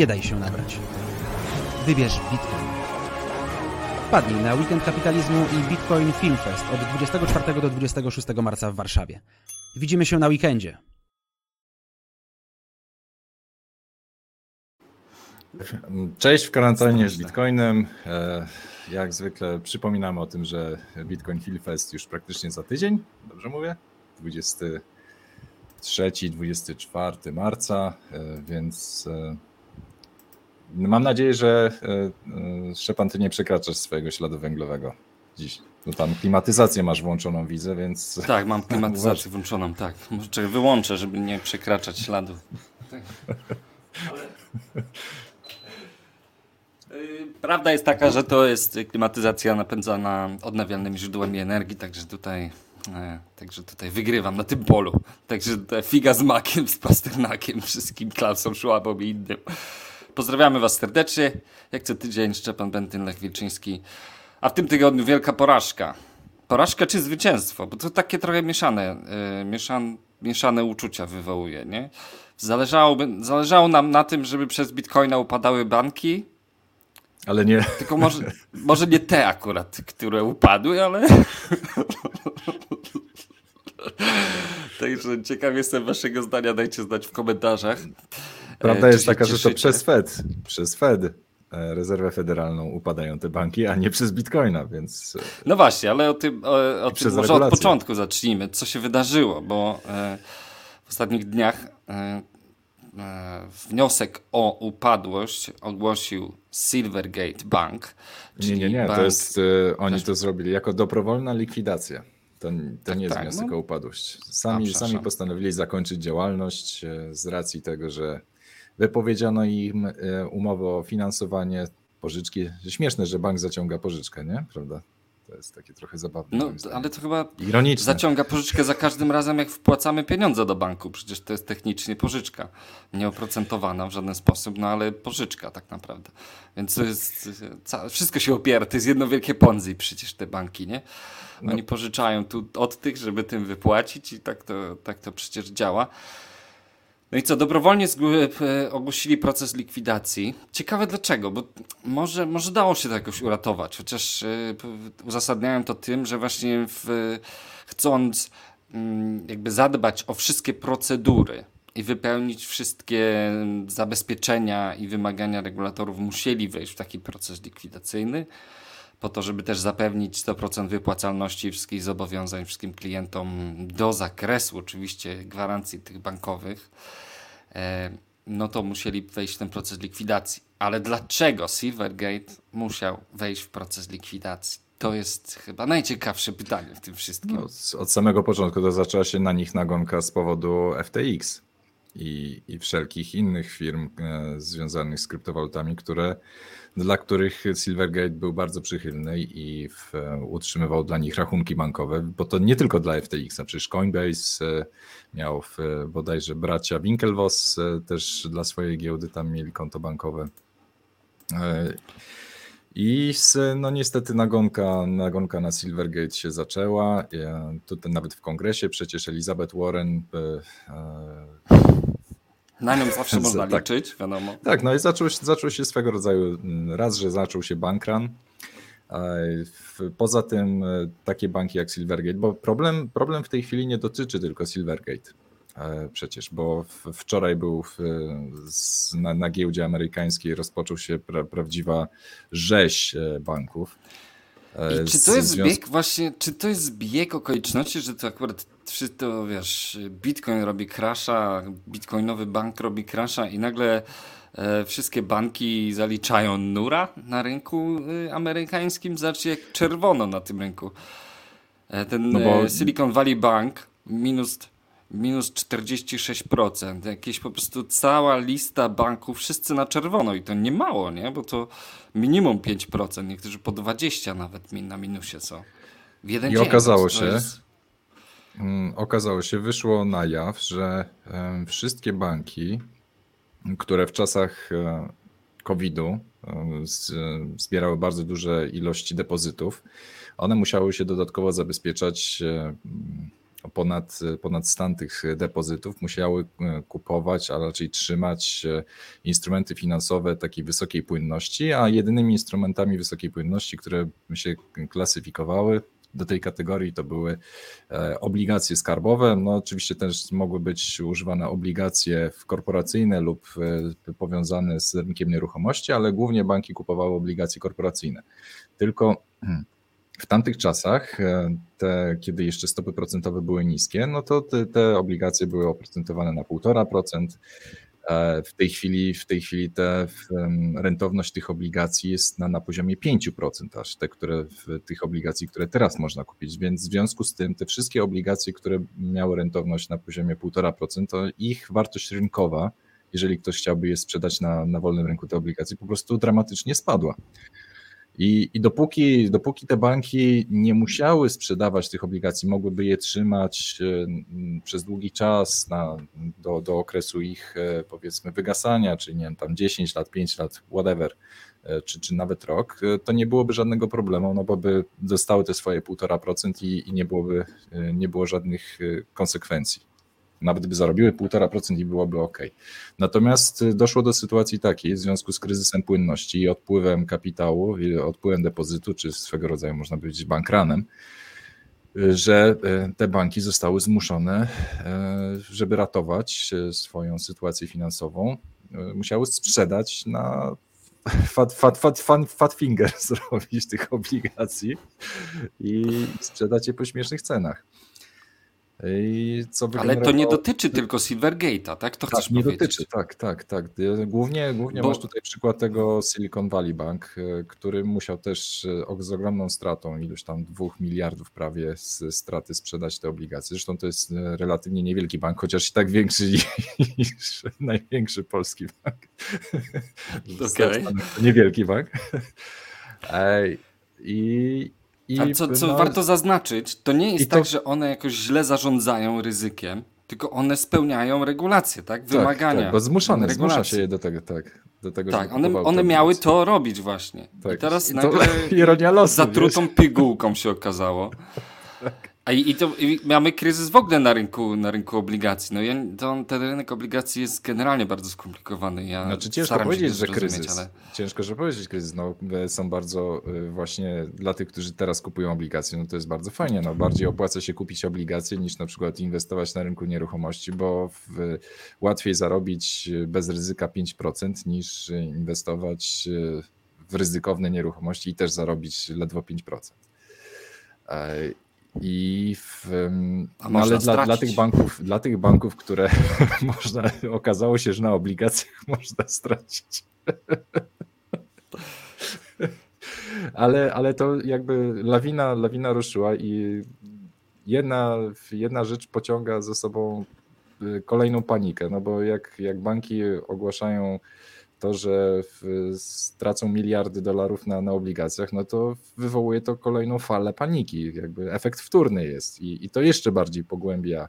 Nie daj się nabrać. Wybierz Bitcoin. Wpadnij na Weekend Kapitalizmu i Bitcoin Film Fest od 24 do 26 marca w Warszawie. Widzimy się na weekendzie. Cześć w kwarantannie z Bitcoinem. E, Jak zwykle przypominamy o tym, że Bitcoin Hill Fest już praktycznie za tydzień, dobrze mówię? 23-24 marca, e, więc e, mam nadzieję, że Szczepan, ty nie przekraczasz swojego śladu węglowego dziś. No tam klimatyzację masz włączoną, widzę, więc... Tak, mam klimatyzację włączoną, tak. Może wyłączę, żeby nie przekraczać śladu. Tak. Ale... Y, prawda jest taka, że to jest klimatyzacja napędzana odnawialnymi źródłami energii, także tutaj, e, także tutaj wygrywam na tym polu. Także figa z makiem, z pasternakiem, wszystkim Klausom Szłabom i innym. Pozdrawiamy Was serdecznie. Jak co tydzień Szczepan Bentyn, Lech Wilczyński. A w tym tygodniu wielka porażka. Porażka czy zwycięstwo? Bo to takie trochę mieszane, yy, mieszan, mieszane uczucia wywołuje, nie? Zależało, zależało nam na tym, żeby przez bitcoina upadały banki, ale nie. Tylko może, może nie te akurat, które upadły, ale. Także ciekaw jestem waszego zdania, dajcie znać w komentarzach. Prawda e, jest taka, że to przez Fed, przez Fed e, rezerwę federalną upadają te banki, a nie przez bitcoina, więc. E, no właśnie, ale o tym, o, o tym może od początku zacznijmy. Co się wydarzyło, bo w ostatnich dniach wniosek o upadłość ogłosił Silvergate Bank. Nie, nie, nie, bank... to jest, oni to zrobili jako dobrowolna likwidacja. To, to tak, nie jest tak, wniosek no. o upadłość. Sami, a, sami postanowili zakończyć działalność z racji tego, że wypowiedziano im umowę o finansowanie pożyczki. Śmieszne, że bank zaciąga pożyczkę, nie? Prawda? To jest takie trochę zabawne. No, ale to chyba Ironiczne. zaciąga pożyczkę za każdym razem, jak wpłacamy pieniądze do banku. Przecież to jest technicznie pożyczka. Nieoprocentowana w żaden sposób, no ale pożyczka tak naprawdę. Więc to jest, wszystko się opiera. To jest jedno wielkie ponzi przecież te banki, nie? Oni no. pożyczają tu od tych, żeby tym wypłacić i tak to, tak to przecież działa. No i co, dobrowolnie e, ogłosili proces likwidacji. Ciekawe dlaczego, bo może, może dało się to jakoś uratować, chociaż e, uzasadniają to tym, że właśnie w, chcąc mm, jakby zadbać o wszystkie procedury i wypełnić wszystkie zabezpieczenia i wymagania regulatorów, musieli wejść w taki proces likwidacyjny po to, żeby też zapewnić 100% wypłacalności wszystkich zobowiązań wszystkim klientom do zakresu oczywiście gwarancji tych bankowych, e, no to musieli wejść w ten proces likwidacji. Ale dlaczego Silvergate musiał wejść w proces likwidacji? To jest chyba najciekawsze pytanie w tym wszystkim. No, od samego początku to zaczęła się na nich nagonka z powodu FTX i, i wszelkich innych firm e, związanych z kryptowalutami, które dla których Silvergate był bardzo przychylny i w, utrzymywał dla nich rachunki bankowe, bo to nie tylko dla FTX, a przecież Coinbase e, miał w, bodajże bracia Winklevoss e, też dla swojej giełdy tam mieli konto bankowe. E, I no niestety nagonka, nagonka na Silvergate się zaczęła. Tutaj nawet w kongresie przecież Elizabeth Warren na nią zawsze można tak, liczyć, wiadomo. Tak, no i zaczął, zaczął się swego rodzaju, raz, że zaczął się bankrun, Poza tym e, takie banki jak Silvergate, bo problem, problem w tej chwili nie dotyczy tylko Silvergate e, przecież, bo wczoraj był w, na, na giełdzie amerykańskiej rozpoczął się pra, prawdziwa rzeź e, banków. I czy to jest związku... właśnie, czy to jest bieg okoliczności, że to akurat czy to wiesz, Bitcoin robi crasha, bitcoinowy bank robi crasha i nagle e, wszystkie banki zaliczają nura na rynku y, amerykańskim, znaczy jak czerwono na tym rynku. E, ten no bo... E, Silicon Valley Bank minus, minus 46%, jakieś po prostu cała lista banków, wszyscy na czerwono i to nie mało, nie? Bo to minimum 5%, niektórzy po 20 nawet na minusie są. W jeden I dzień, okazało się, jest... Mm, okazało się, wyszło na jaw, że wszystkie banki, które w czasach e, COVID-u zbierały bardzo duże ilości depozytów. One musiały się dodatkowo zabezpieczać ponad, ponad stan tych depozytów, musiały kupować, a raczej trzymać instrumenty finansowe takiej wysokiej płynności, a jedynymi instrumentami wysokiej płynności, które się klasyfikowały do tej kategorii to były e, obligacje skarbowe. No oczywiście też mogły być używane obligacje korporacyjne lub e, powiązane z rynkiem nieruchomości, ale głównie banki kupowały obligacje korporacyjne. Tylko w tamtych czasach, e, te, kiedy jeszcze stopy procentowe były niskie, no to te, te obligacje były oprocentowane na 1,5%. E, w tej chwili, w tej chwili te, rentowność tych obligacji jest na, na poziomie 5%, aż te, które tych obligacji, które teraz można kupić. Więc w związku z tym te wszystkie obligacje, które miały rentowność na poziomie 1,5%, to ich wartość rynkowa, jeżeli ktoś chciałby je sprzedać na, na wolnym rynku te obligacje, po prostu dramatycznie spadła. I, I, dopóki, dopóki te banki nie musiały sprzedawać tych obligacji, mogłyby je trzymać e, przez długi czas na, do, do okresu ich e, powiedzmy wygasania, czyli nie wiem, tam 10 lat, 5 lat, whatever, e, czy, czy nawet rok, to nie byłoby żadnego problemu, no bo by dostały te swoje 1,5% i, i nie, byłoby, nie było żadnych konsekwencji nawet by zarobiły 1,5% i byłoby ok. Natomiast y, doszło do sytuacji takiej w związku z kryzysem płynności i odpływem kapitału, odpływem depozytu, czy swego rodzaju można powiedzieć bankranem, y, że y, te banki zostały zmuszone, żeby ratować swoją sytuację finansową, musiały sprzedać na fat, fat, fat, fat, fat finger zrobić tych obligacji i sprzedać je po śmiesznych cenach. Ale to nie dotyczy tylko Silvergate'a, tak? To tak, chcesz nie powiedzieć? dotyczy, tak, tak, tak. Głównie, głównie Bo... masz tutaj przykład tego Silicon Valley Bank, e, który musiał też e, z ogromną stratą, iluś tam dwóch miliardów prawie z straty sprzedać te obligacje. Zresztą to jest e, relatywnie niewielki bank, chociaż i tak większy niż największy polski bank. Okay. Niewielki bank. I, i A co, co no, warto zaznaczyć, to nie jest tak, to... że one jakoś źle zarządzają ryzykiem, tylko one spełniają regulacje, tak? tak Wymagania. Tak, tak bo zmuszone, zmusza się je do tego, tak. Do tego, tak, one, one miały to robić właśnie. Tak. I teraz I nagle to, ironia losu, zatrutą wiesz? pigułką się okazało. tak. A i, i to i mamy kryzys w ogóle na rynku, na rynku obligacji. No ja, to, ten rynek obligacji jest generalnie bardzo skomplikowany. Ja znaczy ciężko powiedzieć, że kryzys. Ale... Ciężko, że powiedzieć kryzys. No, są bardzo y, właśnie dla tych, którzy teraz kupują obligacje, no to jest bardzo fajnie. No, bardziej opłaca się kupić obligacje niż na przykład inwestować na rynku nieruchomości, bo w, łatwiej zarobić bez ryzyka 5% niż inwestować w ryzykowne nieruchomości i też zarobić ledwo 5%. I w, no ale dla, dla, tych banków, dla tych banków, które można, okazało się, że na obligacjach można stracić. ale, ale to jakby lawina, lawina ruszyła i jedna, jedna rzecz pociąga ze sobą y, kolejną panikę, no bo jak, jak banki ogłaszają to, że stracą miliardy dolarów na, na obligacjach, no to wywołuje to kolejną falę paniki. Jakby efekt wtórny jest i, i to jeszcze bardziej pogłębia.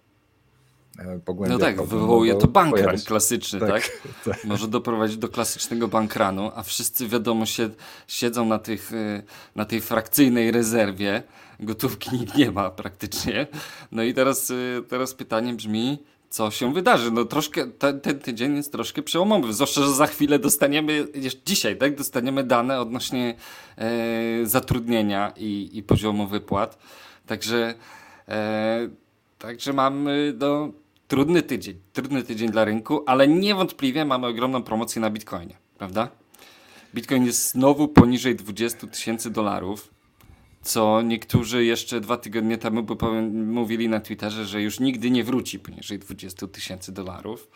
E, pogłębia no tak, problem, wywołuje no to bankran klasyczny, tak, tak? tak? Może doprowadzić do klasycznego bankranu, a wszyscy wiadomo się, siedzą na, tych, e, na tej frakcyjnej rezerwie, gotówki nikt nie ma praktycznie. No i teraz, e, teraz pytanie brzmi, co się wydarzy. No troszkę, ten, ten tydzień jest troszkę przełomowy, zwłaszcza, że za chwilę dostaniemy, dzisiaj, tak, dostaniemy dane odnośnie e, zatrudnienia i, i poziomu wypłat. Także, e, także mamy no, trudny tydzień, trudny tydzień dla rynku, ale niewątpliwie mamy ogromną promocję na Bitcoinie, prawda? Bitcoin jest znowu poniżej 20 tysięcy dolarów co niektórzy jeszcze dwa tygodnie temu mówili na Twitterze, że już nigdy nie wróci poniżej 20 tysięcy dolarów.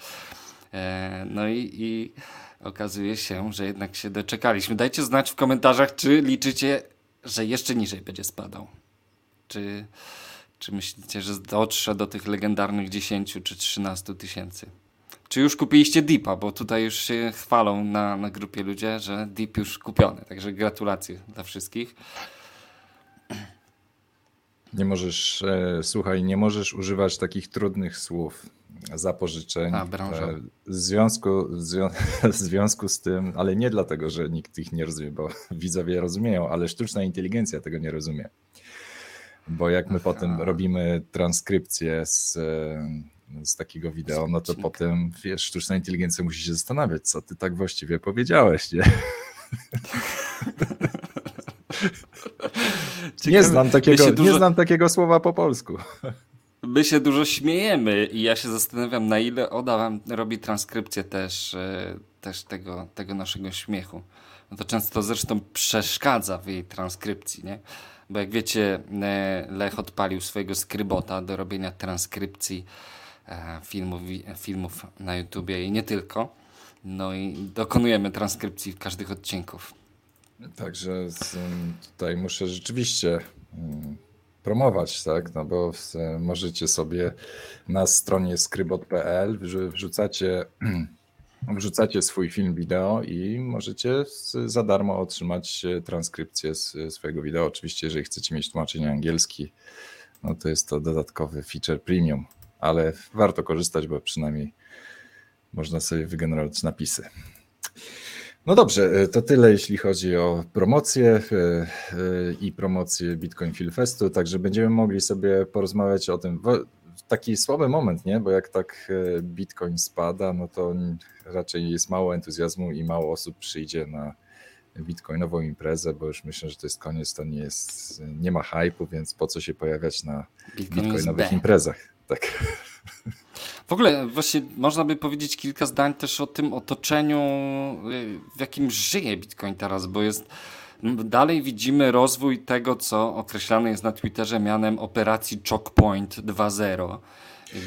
E, no i, i, okazuje się, że jednak się doczekaliśmy. Dajcie znać w komentarzach, czy liczycie, że jeszcze niżej będzie spadał. Czy, czy myślicie, że dotrze do tych legendarnych 10 czy 13 tysięcy? Czy już kupiliście Deepa, bo tutaj już się chwalą na, na grupie ludzie, że Deep już kupiony. Także gratulacje dla wszystkich. Nie możesz, e, słuchaj, nie możesz używać takich trudnych słów. zapożyczeń. A, branżowy. W związku, w związku z tym, ale nie dlatego, że nikt ich nie rozumie, bo widzowie rozumieją, ale sztuczna inteligencja tego nie rozumie. Bo jak my Aha. potem robimy transkrypcję z, z takiego wideo, no to potem wiesz, sztuczna inteligencja musi się zastanawiać, co ty tak właściwie powiedziałeś, nie? nie, znam takiego, dużo... nie znam takiego słowa po polsku. My się dużo śmiejemy i ja się zastanawiam, na ile Oda wam robi transkrypcję też, e, też tego, tego naszego śmiechu. No to często zresztą przeszkadza w jej transkrypcji, nie? Bo jak wiecie, e, Lech odpalił swojego skrybota do robienia transkrypcji e, filmów, filmów na YouTubie i nie tylko. No i dokonujemy transkrypcji w każdych odcinków. Także tutaj muszę rzeczywiście promować, tak? No bo możecie sobie na stronie skrybot.pl wrzucacie, wrzucacie swój film wideo i możecie za darmo otrzymać transkrypcję z swojego wideo. Oczywiście, jeżeli chcecie mieć tłumaczenie angielski, no to jest to dodatkowy feature premium, ale warto korzystać, bo przynajmniej można sobie wygenerować napisy. No dobrze, e, to tyle jeśli chodzi o promocję e, e, i promocję Bitcoin Film Festu, także będziemy mogli sobie porozmawiać o tym. Taki słaby moment, nie? Bo jak tak Bitcoin spada, no to raczej jest mało entuzjazmu i mało osób przyjdzie na bitcoinową imprezę, bo już myślę, że to jest koniec, to nie jest, nie ma hypu, więc po co się pojawiać na Bitcoin bitcoinowych imprezach. Tak. W ogóle właśnie można by powiedzieć kilka zdań też o tym otoczeniu, y, w jakim żyje Bitcoin teraz, bo jest dalej widzimy rozwój tego, co określane jest na Twitterze mianem operacji Choke Point 2.0,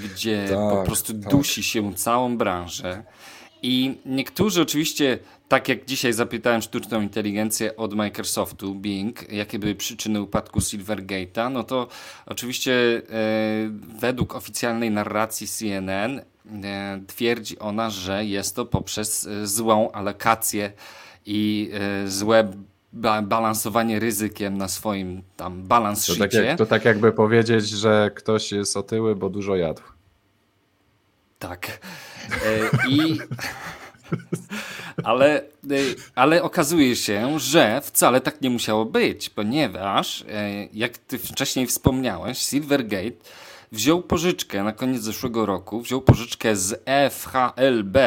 gdzie tak, po prostu tak. dusi się całą branżę. I niektórzy oczywiście, tak jak dzisiaj zapytałem sztuczną inteligencję od Microsoftu, Bing, jakie były przyczyny upadku Silvergate'a, no to oczywiście e, według oficjalnej narracji CNN e, twierdzi ona, że jest to poprzez e, złą alokację i e, złe ba balansowanie ryzykiem na swoim tam balans to tak, jak, to tak jakby powiedzieć, że ktoś jest otyły, bo dużo jadł. Tak. E, I. Ale, e, ale okazuje się, że wcale tak nie musiało być, ponieważ, e, jak ty wcześniej wspomniałeś, Silvergate wziął pożyczkę na koniec zeszłego roku, wziął pożyczkę z FHLB,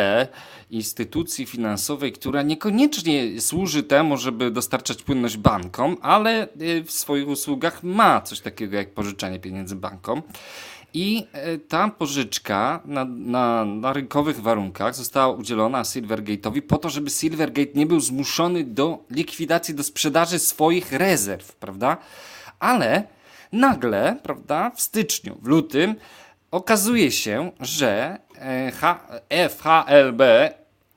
instytucji finansowej, która niekoniecznie służy temu, żeby dostarczać płynność bankom, ale w swoich usługach ma coś takiego jak pożyczanie pieniędzy bankom. I e, ta pożyczka na, na, na rynkowych warunkach została udzielona Silvergate'owi po to, żeby Silvergate nie był zmuszony do likwidacji, do sprzedaży swoich rezerw, prawda? Ale nagle, prawda, w styczniu, w lutym okazuje się, że e, FHLB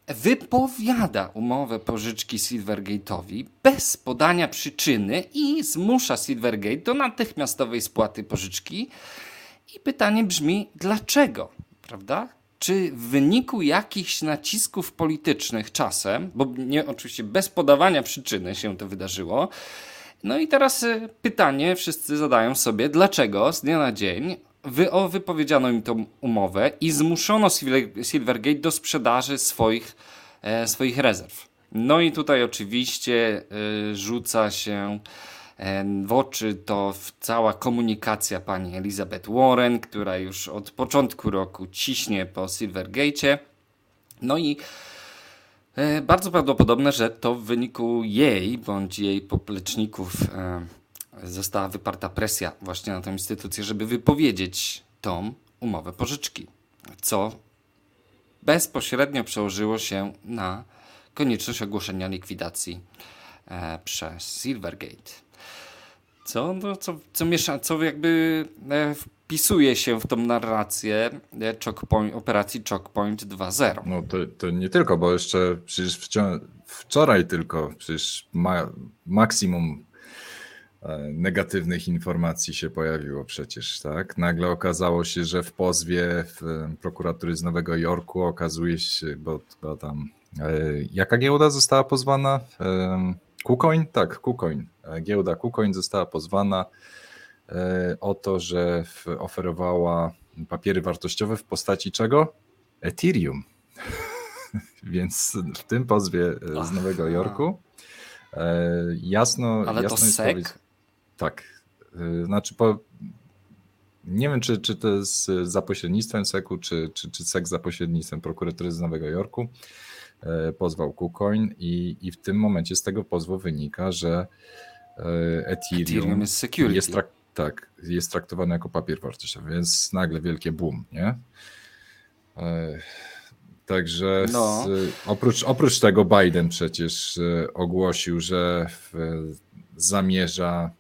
wypowiada umowę pożyczki Silvergate'owi bez podania przyczyny i zmusza Silvergate do natychmiastowej spłaty pożyczki i pytanie brzmi, dlaczego? Prawda? Czy w wyniku jakichś nacisków politycznych czasem, bo nie oczywiście bez podawania przyczyny się to wydarzyło, no i teraz y, pytanie wszyscy zadają sobie, dlaczego z dnia na dzień wy, o, wypowiedziano im tą umowę i zmuszono Silvergate do sprzedaży swoich, e, swoich rezerw. No i tutaj oczywiście y, rzuca się w oczy to cała komunikacja pani Elizabeth Warren, która już od początku roku ciśnie po Silvergate. No i e, bardzo prawdopodobne, że to w wyniku jej bądź jej popleczników e, została wyparta presja właśnie na tę instytucję, żeby wypowiedzieć tą umowę pożyczki, co bezpośrednio przełożyło się na konieczność ogłoszenia likwidacji e, przez Silvergate. Co, no, co, co, miesza, co jakby e, wpisuje się w tą narrację e, Chokepoint, operacji Chokepoint 2.0. No to, to nie tylko, bo jeszcze przecież wczoraj tylko przecież ma, maksimum e, negatywnych informacji się pojawiło przecież, tak? Nagle okazało się, że w pozwie w prokuratury z Nowego Jorku okazuje się, bo, bo tam jaka giełda została pozwana? KuCoin? Tak, KuCoin. E, giełda KuCoin została pozwana e, o to, że oferowała papiery wartościowe w postaci czego? Ethereum. Więc w tym pozwie z Nowego Jorku jasno, Ale jasno to jest SEC? Tak. Znaczy po, nie wiem, czy, czy to jest za pośrednictwem SEC-u, czy, czy, czy SEC za pośrednictwem prokuratury z Nowego Jorku. E, pozwał KuCoin i, i w tym momencie z tego pozwu wynika, że e, Ethereum, Ethereum jest, security. jest, trak, tak, jest traktowany jako papier wartościowy, więc nagle wielkie boom, nie? E, także no. z, oprócz, oprócz tego Biden przecież ogłosił, że w, zamierza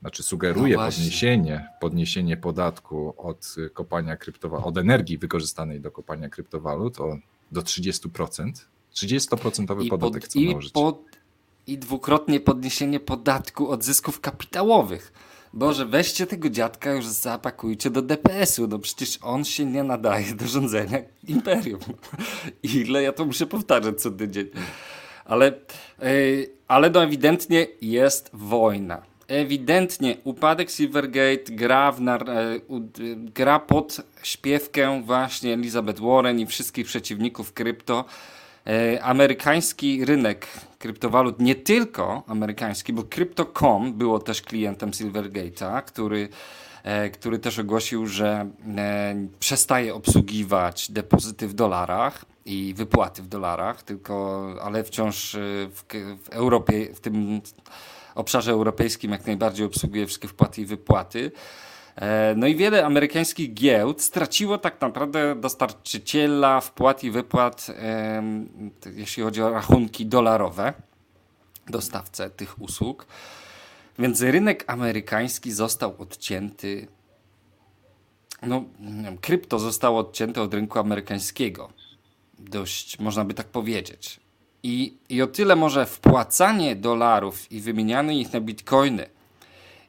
znaczy sugeruje no podniesienie, podniesienie podatku od kopania kryptowalut, od energii wykorzystanej do kopania kryptowalut o, do 30%. 30% podatek pod, i, pod, I dwukrotnie podniesienie podatku od zysków kapitałowych. Boże, weźcie tego dziadka już zapakujcie do DPS-u, no przecież on się nie nadaje do rządzenia imperium. Ile ja to muszę powtarzać co tydzień. Ale, yy, ale no ewidentnie jest wojna ewidentnie upadek Silvergate gra, w nar- e, gra pod śpiewkę właśnie Elizabeth Warren i wszystkich przeciwników krypto. E, amerykański rynek kryptowalut, nie tylko amerykański, bo Crypto.com było też klientem Silvergate'a, który, e, który też ogłosił, że przestaje obsługiwać depozyty w dolarach i wypłaty w dolarach, tylko, ale wciąż w, w Europie, w tym obszarze europejskim jak najbardziej obsługuje wszystkie wpłaty i wypłaty. E, no i wiele amerykańskich giełd straciło tak naprawdę dostarczyciela wpłat i wypłat, jeśli chodzi o rachunki dolarowe, dostawcę tych usług. Więc rynek amerykański został odcięty. No, krypto zostało odcięte od rynku amerykańskiego. Dość, można by tak powiedzieć. I, I o tyle może wpłacanie dolarów i wymienianie ich na bitcoiny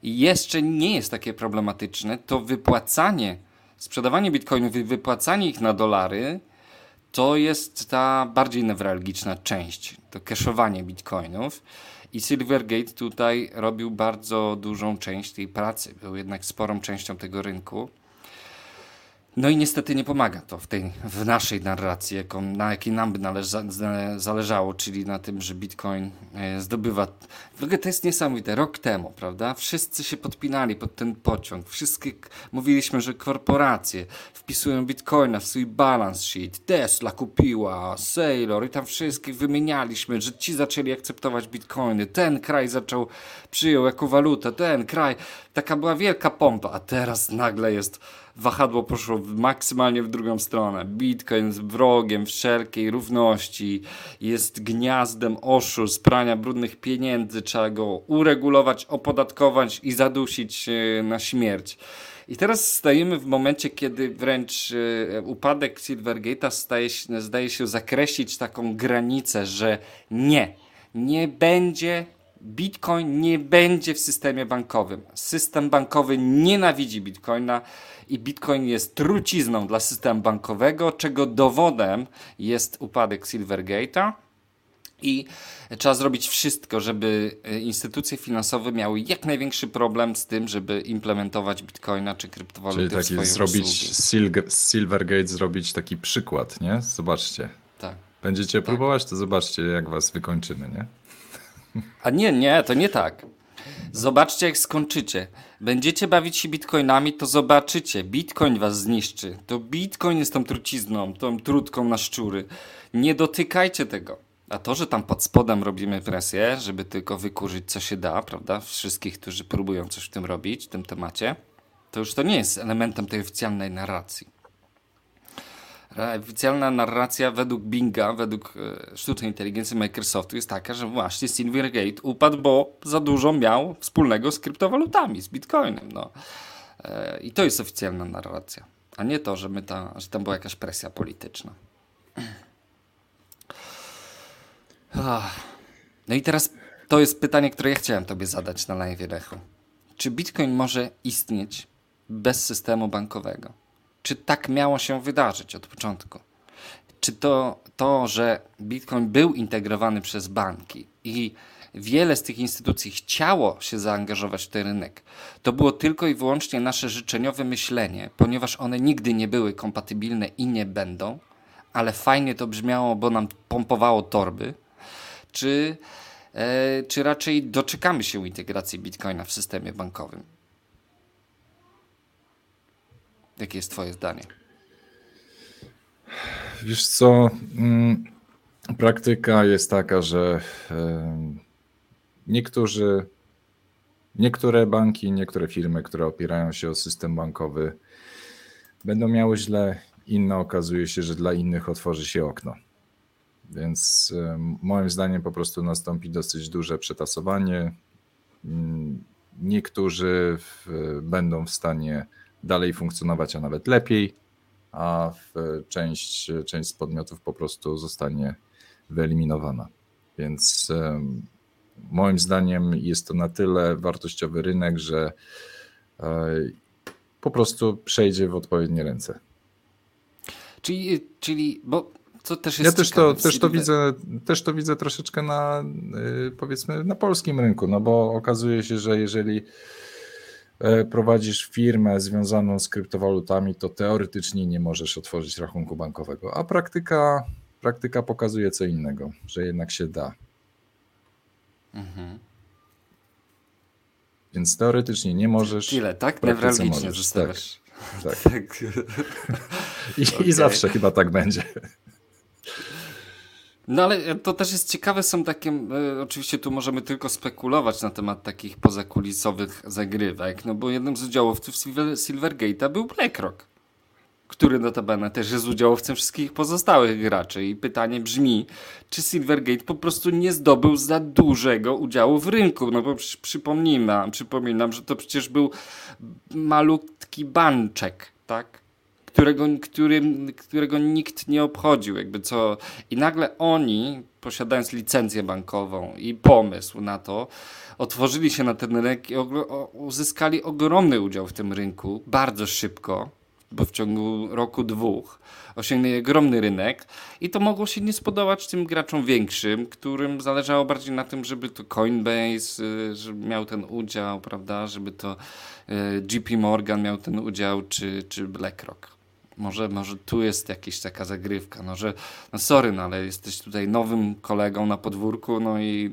jeszcze nie jest takie problematyczne, to wypłacanie, sprzedawanie bitcoinów i wypłacanie ich na dolary to jest ta bardziej newralgiczna część, to cashowanie bitcoinów. I Silvergate tutaj robił bardzo dużą część tej pracy, był jednak sporą częścią tego rynku. No i niestety nie pomaga to w, tej, w naszej narracji, jaką, na jakiej nam by należa, zależało, czyli na tym, że Bitcoin e, zdobywa. W ogóle to jest niesamowite. Rok temu, prawda? Wszyscy się podpinali pod ten pociąg. Wszystkie mówiliśmy, że korporacje wpisują Bitcoina w swój balance sheet. Tesla kupiła, Sailor i tam wszystkich wymienialiśmy, że ci zaczęli akceptować Bitcoiny. Ten kraj zaczął, przyjął jako walutę, ten kraj. Taka była wielka pompa, a teraz nagle jest wahadło poszło maksymalnie w drugą stronę. Bitcoin jest wrogiem wszelkiej równości, jest gniazdem oszustw, prania brudnych pieniędzy, trzeba go uregulować, opodatkować i zadusić na śmierć. I teraz stajemy w momencie, kiedy wręcz e, upadek Silvergate'a staje zdaje się zakreślić taką granicę, że nie, nie będzie Bitcoin nie będzie w systemie bankowym. System bankowy nienawidzi Bitcoina i Bitcoin jest trucizną dla systemu bankowego, czego dowodem jest upadek Silvergate'a. I trzeba zrobić wszystko, żeby e, instytucje finansowe miały jak największy problem z tym, żeby implementować bitcoina czy kryptowaluty Czyli taki w swoje zrobić Silvergate zrobić taki przykład, nie? Zobaczcie. Tak. Będziecie tak. próbować, to zobaczcie, jak was wykończymy, nie? A nie, nie, to nie tak. Zobaczcie, jak skończycie. Będziecie bawić się bitcoinami, to zobaczycie. Bitcoin was zniszczy. To bitcoin jest tą trucizną, tą trutką na szczury. Nie dotykajcie tego. A to, że tam pod spodem robimy presję, żeby tylko wykurzyć, co się da, prawda? Wszystkich, którzy próbują coś w tym robić, w tym temacie, to już to nie jest elementem tej oficjalnej narracji. Oficjalna narracja według Binga, według e, sztucznej inteligencji Microsoftu jest taka, że właśnie Silvergate upadł, bo za dużo miał wspólnego z kryptowalutami, z Bitcoinem. No. E, I to jest oficjalna narracja, a nie to, że, my ta, że tam była jakaś presja polityczna. No i teraz to jest pytanie, które ja chciałem Tobie zadać na live Lechu. Czy Bitcoin może istnieć bez systemu bankowego? Czy tak miało się wydarzyć od początku? Czy to, to że Bitcoin był integrowany przez banki i wiele z tych instytucji chciało się zaangażować w ten rynek, to było tylko i wyłącznie nasze życzeniowe myślenie, ponieważ one nigdy nie były kompatybilne i nie będą, ale fajnie to brzmiało, bo nam pompowało torby, czy, e, czy raczej doczekamy się integracji bitcoina w systemie bankowym? Jakie jest Twoje zdanie? Wiesz co, mm, praktyka jest taka, że niektórzy, niektóre banki, niektóre firmy, które opierają się o system bankowy, będą miały źle, inne okazuje się, że dla innych otworzy się okno. Więc moim zdaniem po prostu nastąpi dosyć duże przetasowanie. Mm, niektórzy będą w stanie dalej funkcjonować, a nawet lepiej, a część, część z podmiotów po prostu zostanie wyeliminowana. Więc moim zdaniem jest to na tyle wartościowy rynek, że e, po prostu przejdzie w odpowiednie ręce. Czyli, czyli bo to też jest ja też to, też, to widzę, też to widzę troszeczkę na y, powiedzmy na polskim rynku, no bo okazuje się, że jeżeli prowadzisz firmę związaną z kryptowalutami, to teoretycznie nie możesz otworzyć rachunku bankowego, a praktyka, praktyka pokazuje co innego, że jednak się da. Mhm. Więc teoretycznie nie możesz. Ile, tak? Newralgicznie zostawiasz. Tak. tak. tak. I, okay. I zawsze chyba tak będzie. No ale to też jest ciekawe, są takie, y, oczywiście tu możemy tylko spekulować na temat takich pozakulisowych zagrywek, no bo jednym z udziałowców Silvergate'a był BlackRock, który notabene też jest udziałowcem wszystkich pozostałych graczy i pytanie brzmi, czy Silvergate po prostu nie zdobył za dużego udziału w rynku, no bo przypomnijmy, przypominam, że to przecież był malutki banczek, tak? Którego, którym, którego nikt nie obchodził, jakby co. I nagle oni, posiadając licencję bankową i pomysł na to, otworzyli się na ten rynek i uzyskali ogromny udział w tym rynku bardzo szybko, bo w ciągu roku, dwóch osiągnęli ogromny rynek i to mogło się nie spodobać tym graczom większym, którym zależało bardziej na tym, żeby to Coinbase y, żeby miał ten udział, prawda, żeby to y, JP Morgan miał ten udział, czy, czy BlackRock. Może, może tu jest jakaś taka zagrywka, no że, no sorry, no ale jesteś tutaj nowym kolegą na podwórku, no i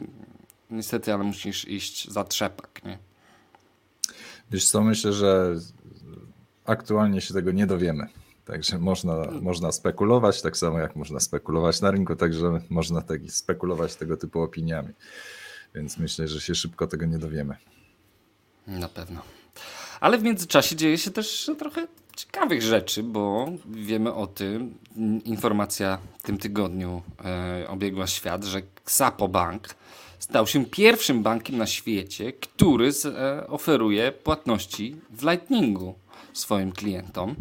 niestety, ale musisz iść za trzepak, nie? Wiesz co, myślę, że aktualnie się tego nie dowiemy. Także można, można spekulować, tak samo jak można spekulować na rynku, także można tak spekulować tego typu opiniami. Więc myślę, że się szybko tego nie dowiemy. Na pewno. Ale w międzyczasie dzieje się też trochę ciekawych rzeczy, bo wiemy o tym, informacja w tym tygodniu e, obiegła świat, że Xapo Bank stał się pierwszym bankiem na świecie, który z, e, oferuje płatności w Lightningu swoim klientom.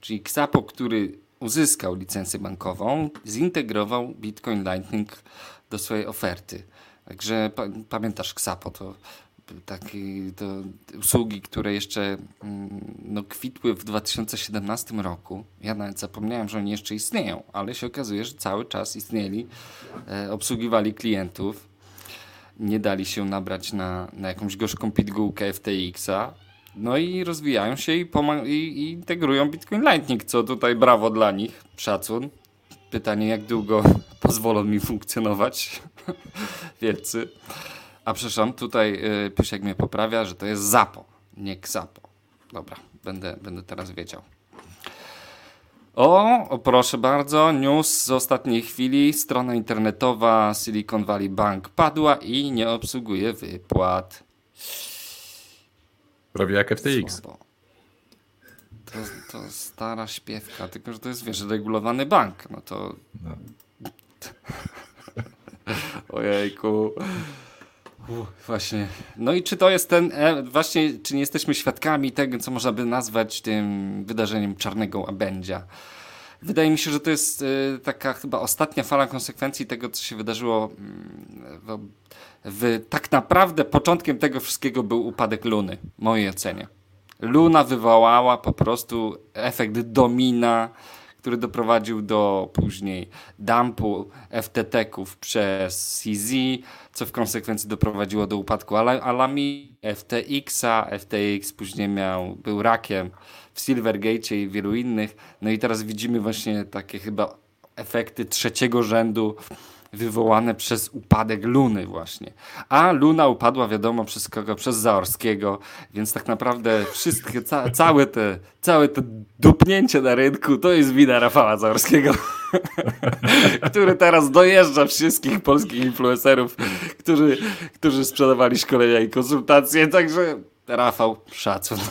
Czyli Xapo, który uzyskał licencję bankową, zintegrował Bitcoin Lightning do swojej oferty. Także pa, pamiętasz Xapo, to takie to usługi, które jeszcze mm, no, kwitły w 2017 roku. Ja nawet zapomniałem, że oni jeszcze istnieją, ale się okazuje, że cały czas istnieli, e, obsługiwali klientów, nie dali się nabrać na, na jakąś gorzką pigułkę FTX-a, no i rozwijają się i, i, i integrują Bitcoin Lightning, co tutaj brawo dla nich, szacun. Pytanie, jak długo pozwolą mi funkcjonować wielcy. A przepraszam, tutaj yy, Pysiek mnie poprawia, że to jest Zapo, nie Ksapo. Dobra, będę, będę teraz wiedział. O, o, proszę bardzo, news z ostatniej chwili. Strona internetowa Silicon Valley Bank padła i nie obsługuje wypłat. Prawie jak FTX. To, to stara śpiewka, tylko że to jest, wiesz, regulowany bank. No to... No. Ojejku właśnie. No i czy to jest ten, e, właśnie, czy nie jesteśmy świadkami tego, co można by nazwać tym wydarzeniem czarnego łabędzia? Wydaje mi się, że to jest y, taka chyba ostatnia fala konsekwencji tego, co się wydarzyło mm, w, w, tak naprawdę początkiem tego wszystkiego był upadek Luny, w mojej ocenie. Luna wywołała po prostu efekt domina, który doprowadził do później dumpu FTT-ków przez CZ, co w konsekwencji doprowadziło do upadku Alami, FTX-a. FTX później miał, był rakiem w Silvergate i wielu innych. No i teraz widzimy właśnie takie chyba efekty trzeciego rzędu wywołane przez upadek Luny właśnie. A Luna upadła wiadomo przez kogo? Przez Zaorskiego, więc tak naprawdę wszystkie, ca całe, te, całe te dupnięcie na rynku to jest wina Rafała Zaorskiego, który teraz dojeżdża wszystkich polskich influencerów, którzy, którzy sprzedawali szkolenia i konsultacje, także Rafał, szacun.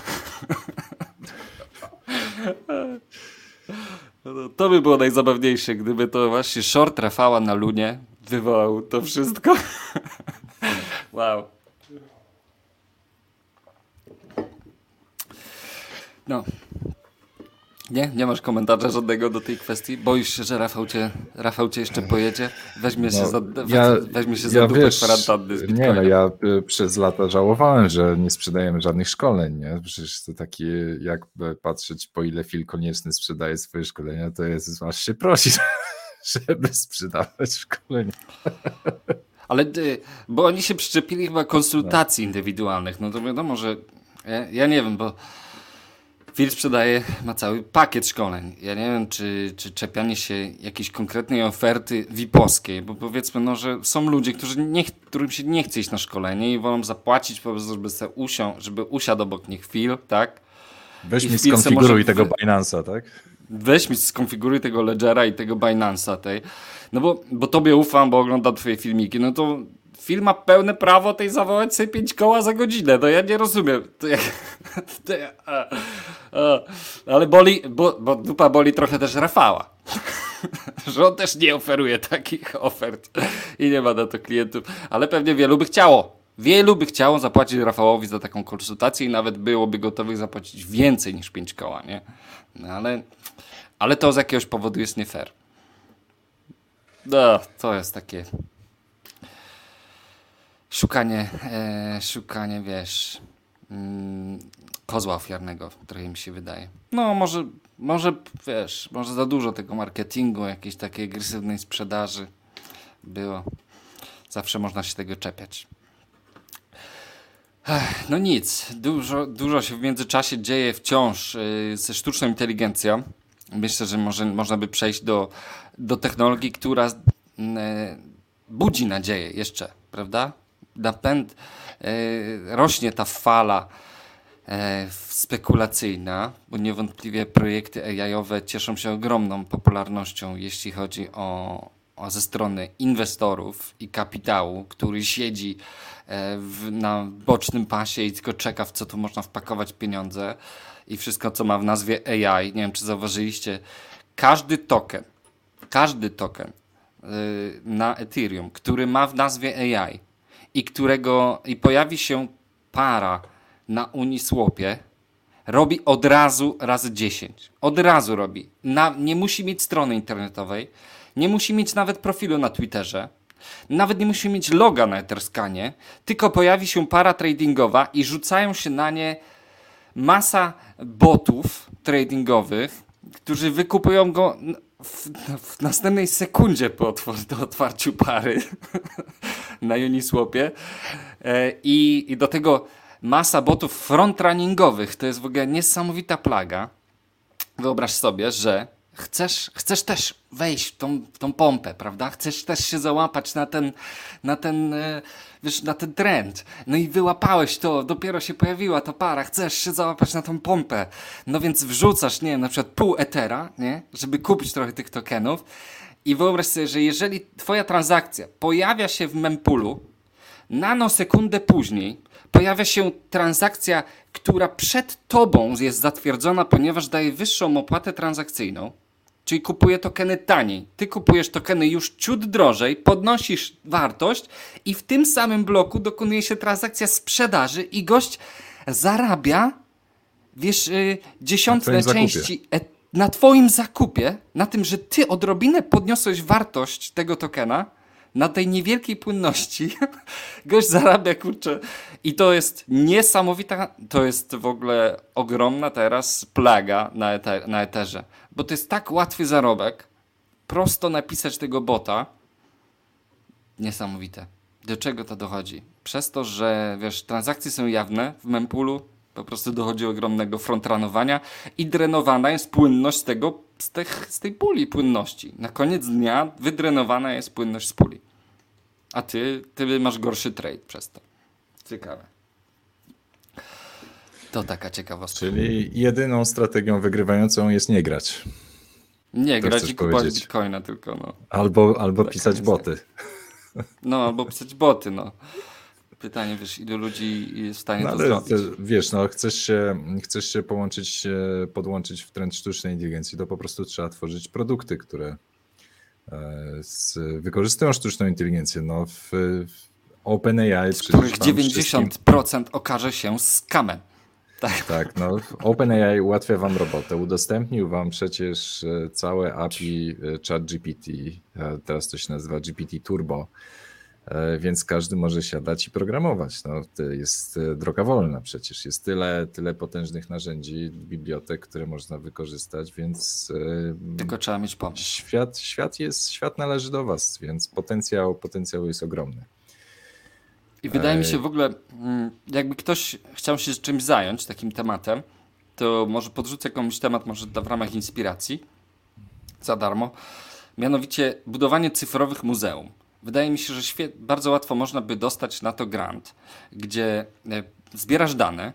To by było najzabawniejsze, gdyby to właśnie short Rafała na Lunie wywołał to wszystko. wow. No. Nie? Nie masz komentarza żadnego do tej kwestii? Boisz się, że Rafał cię, Rafał cię jeszcze pojedzie? Weźmie się no, za, ja, weźmie się za ja dupę wiesz, kwarantanny z Nie no, ja y, przez lata żałowałem, że nie sprzedajemy żadnych szkoleń, nie? Przecież to takie, jak patrzeć po ile Phil Konieczny sprzedaje swoje szkolenia, to jest aż się prosi, żeby sprzedawać szkolenia. Ale, y, bo oni się przyczepili chyba konsultacji no. indywidualnych, no to wiadomo, że ja, ja nie wiem, bo Phil sprzedaje, ma cały pakiet szkoleń. Ja nie wiem, czy, czy czepianie się jakiejś konkretnej oferty VIP-owskiej, bo powiedzmy, no, że są ludzie, którzy nie, którym się nie chce iść na szkolenie i wolą zapłacić po prostu, żeby, se usią, żeby usiadł obok nich Phil, tak? Weź I mi skonfiguruj tego Binance'a, tak? Weź mi skonfiguruj tego Ledgera i tego Binance'a tej. No bo, bo tobie ufam, bo oglądam twoje filmiki, no to film ma pełne prawo tej zawołać sobie pięć koła za godzinę. No ja nie rozumiem. To ja, a, a, ale boli, bo, bo dupa boli trochę też Rafała. Że on też nie oferuje takich ofert i nie ma na to klientów. Ale pewnie wielu by chciało. Wielu by chciało zapłacić Rafałowi za taką konsultację i nawet byłoby gotowych zapłacić więcej niż pięć koła, nie? No ale, ale to z jakiegoś powodu jest nie fair. No, to jest takie szukanie, e, szukanie, wiesz, mm, kozła ofiarnego, trochę mi się wydaje. No, może, może, wiesz, może za dużo tego marketingu, jakiejś takiej agresywnej sprzedaży było. Zawsze można się tego czepiać. Ech, no nic, dużo, dużo się w międzyczasie dzieje wciąż yy, ze sztuczną inteligencją. Myślę, że może, można by przejść do, do technologii, która yy, budzi nadzieję jeszcze, prawda? Napęd, e, rośnie ta fala e, spekulacyjna, bo niewątpliwie projekty AI-owe cieszą się ogromną popularnością, jeśli chodzi o, o ze strony inwestorów i kapitału, który siedzi e, w, na bocznym pasie i tylko czeka, w co tu można wpakować pieniądze i wszystko, co ma w nazwie AI. Nie wiem, czy zauważyliście, każdy token, każdy token na Ethereum, który ma w nazwie AI, i którego i pojawi się para na Uniswapie, robi od razu razy 10. Od razu robi. Na, nie musi mieć strony internetowej, nie musi mieć nawet profilu na Twitterze, nawet nie musi mieć loga na Etherscanie, tylko pojawi się para tradingowa i rzucają się na nie masa botów tradingowych, którzy wykupują go w, w następnej sekundzie po otwarciu pary na Uniswapie e, I, i do tego masa botów frontrunningowych. To jest w ogóle niesamowita plaga. Wyobraź sobie, że chcesz, chcesz też wejść w tą, w tą pompę, prawda? Chcesz też się załapać na ten, na ten, e, wiesz, na ten trend. No i wyłapałeś to, dopiero się pojawiła ta para, chcesz się załapać na tą pompę. No więc wrzucasz, nie wiem, na przykład pół etera, nie? Żeby kupić trochę tych tokenów. I wyobraź sobie, że jeżeli twoja transakcja pojawia się w mempulu, nanosekundę później pojawia się transakcja, która przed tobą jest zatwierdzona, ponieważ daje wyższą opłatę transakcyjną, czyli kupuje tokeny taniej. Ty kupujesz tokeny już ciut drożej, podnosisz wartość i w tym samym bloku dokonuje się transakcja sprzedaży i gość zarabia, wiesz, yy, dziesiątne części et na twoim zakupie, na tym, że ty odrobinę podniosłeś wartość tego tokena, na tej niewielkiej płynności gość zarabia, kurczę. I to jest niesamowita, to jest w ogóle ogromna teraz plaga na, eter, na Eterze. Bo to jest tak łatwy zarobek, prosto napisać tego bota. Niesamowite. Do czego to dochodzi? Przez to, że wiesz, transakcje są jawne w mempulu, po prostu dochodzi ogromnego frontranowania i drenowana jest płynność tego, z, tych, z tej puli płynności. Na koniec dnia wydrenowana jest płynność z puli. A ty, ty masz gorszy trade przez to. Ciekawe. To taka ciekawostka. Czyli jedyną strategią wygrywającą jest nie grać. Nie to grać i kupować bitcoina tylko. No. Albo, albo pisać boty. No, albo pisać boty, no. Pytanie, wiesz, ilu ludzi jest w stanie no, to ale zrobić? wiesz, no, chcesz się, chcesz się połączyć, podłączyć w trend sztucznej inteligencji, to po prostu trzeba tworzyć produkty, które e, z, wykorzystują sztuczną inteligencję. No, w, w OpenAI... Z których 90% okaże się skamem. Tak. tak, no OpenAI ułatwia wam robotę. Udostępnił wam przecież e, całe API e, ChatGPT, teraz to się nazywa GPT Turbo, E, więc każdy może siadać i programować. No, to jest e, droga wolna przecież. Jest tyle, tyle potężnych narzędzi, bibliotek, które można wykorzystać, więc. E, Tylko trzeba mieć pomysł. Świat, świat, jest, świat należy do Was, więc potencjał, potencjał jest ogromny. I wydaje mi się w ogóle, mm, jakby ktoś chciał się czymś zająć, takim tematem, to może podrzucę komuś temat, może w ramach inspiracji, za darmo. Mianowicie budowanie cyfrowych muzeum. Wydaje mi się, że bardzo łatwo można by dostać na to grant, gdzie e, zbierasz dane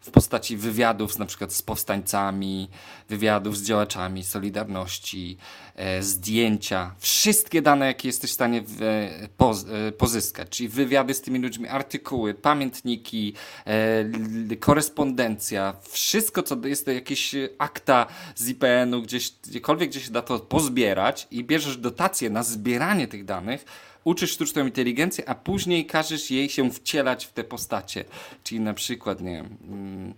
w postaci wywiadów na przykład z powstańcami, wywiadów z działaczami Solidarności, e, zdjęcia, wszystkie dane, jakie jesteś w stanie w, e, poz, e, pozyskać, czyli wywiady z tymi ludźmi, artykuły, pamiętniki, e, korespondencja, wszystko, co jest to jakieś akta z IPN-u, gdzieś, gdziekolwiek, gdzie się da to pozbierać i bierzesz dotacje na zbieranie tych danych, uczysz sztuczną inteligencję, a później każesz jej się wcielać w te postacie. Czyli na przykład, nie wiem, mm,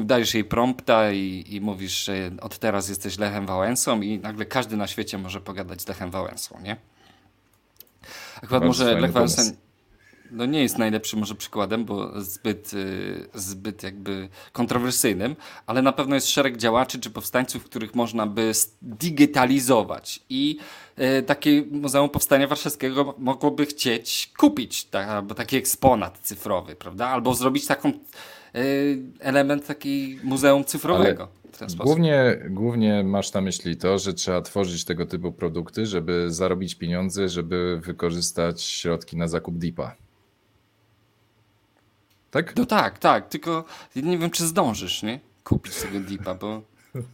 e, dajesz jej prompta i, i, mówisz, że od teraz jesteś Lechem Wałęsą i nagle każdy na świecie może pogadać z Lechem Wałęsą, nie? Akurat może Lech Wałęsa no nie jest najlepszym może przykładem, bo zbyt, y, zbyt jakby kontrowersyjnym, ale na pewno jest szereg działaczy czy powstańców, których można by digitalizować i y, takie Muzeum Powstania Warszawskiego mogłoby chcieć kupić, albo taki eksponat cyfrowy, prawda? Albo zrobić taką y, element takiego muzeum cyfrowego. Głównie, głównie masz na myśli to, że trzeba tworzyć tego typu produkty, żeby zarobić pieniądze, żeby wykorzystać środki na zakup DIPA. Tak? No tak, tak, tylko nie wiem, czy zdążysz, nie? Kupić tego dipa, bo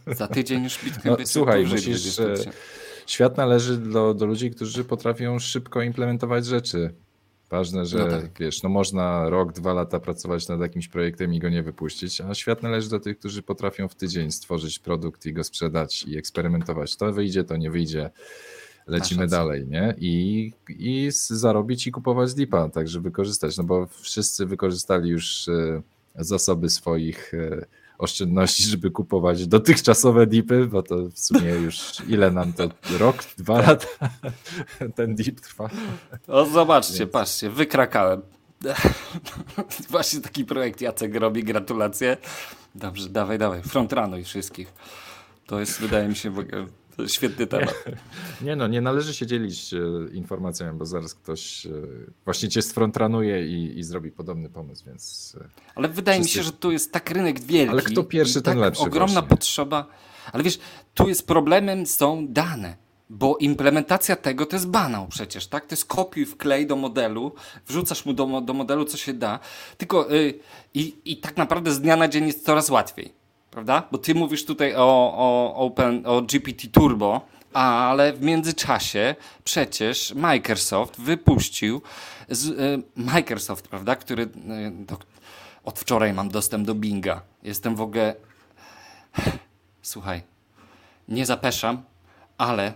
za tydzień już Bitcoin no, będzie Słuchaj, musisz, świat należy do, do ludzi, którzy potrafią szybko implementować rzeczy. Ważne, że no tak. wiesz, no można rok, dwa lata pracować nad jakimś projektem i go nie wypuścić, a świat należy do tych, którzy potrafią w tydzień stworzyć produkt i go sprzedać i eksperymentować. To wyjdzie, to nie wyjdzie lecimy dalej, nie? I, I zarobić i kupować dipa, także wykorzystać, no bo wszyscy wykorzystali już e, zasoby swoich e, oszczędności, żeby kupować dotychczasowe dipy, bo to w sumie już ile nam to rok, dwa lata ten dip trwa. O zobaczcie, Więc... patrzcie, wykrakałem. Właśnie taki projekt Jacek robi, gratulacje. Dobrze, dawaj, dawaj, frontranuj wszystkich. To jest, wydaje mi się, ogóle Świetny temat. Nie, no, nie należy się dzielić e, informacjami, bo zaraz ktoś e, właśnie cię sfrontranuje i, i zrobi podobny pomysł, więc... E, Ale wydaje wszyscy... mi się, że tu jest tak rynek wielki. Ale kto pierwszy, ten tak lepszy. Ogromna właśnie. potrzeba. Ale wiesz, tu jest problemem są dane. Bo implementacja tego to jest banał przecież, tak? To jest kopiuj, wklej do modelu, wrzucasz mu do, do modelu, co się da. Tylko yy, i, i tak naprawdę z dnia na dzień jest coraz łatwiej prawda? Bo ty mówisz tutaj o, o, Open, o GPT Turbo, ale w międzyczasie przecież Microsoft wypuścił z, y, Microsoft, prawda, który y, do, od wczoraj mam dostęp do Binga. Jestem w ogóle słuchaj, nie zapeszam, ale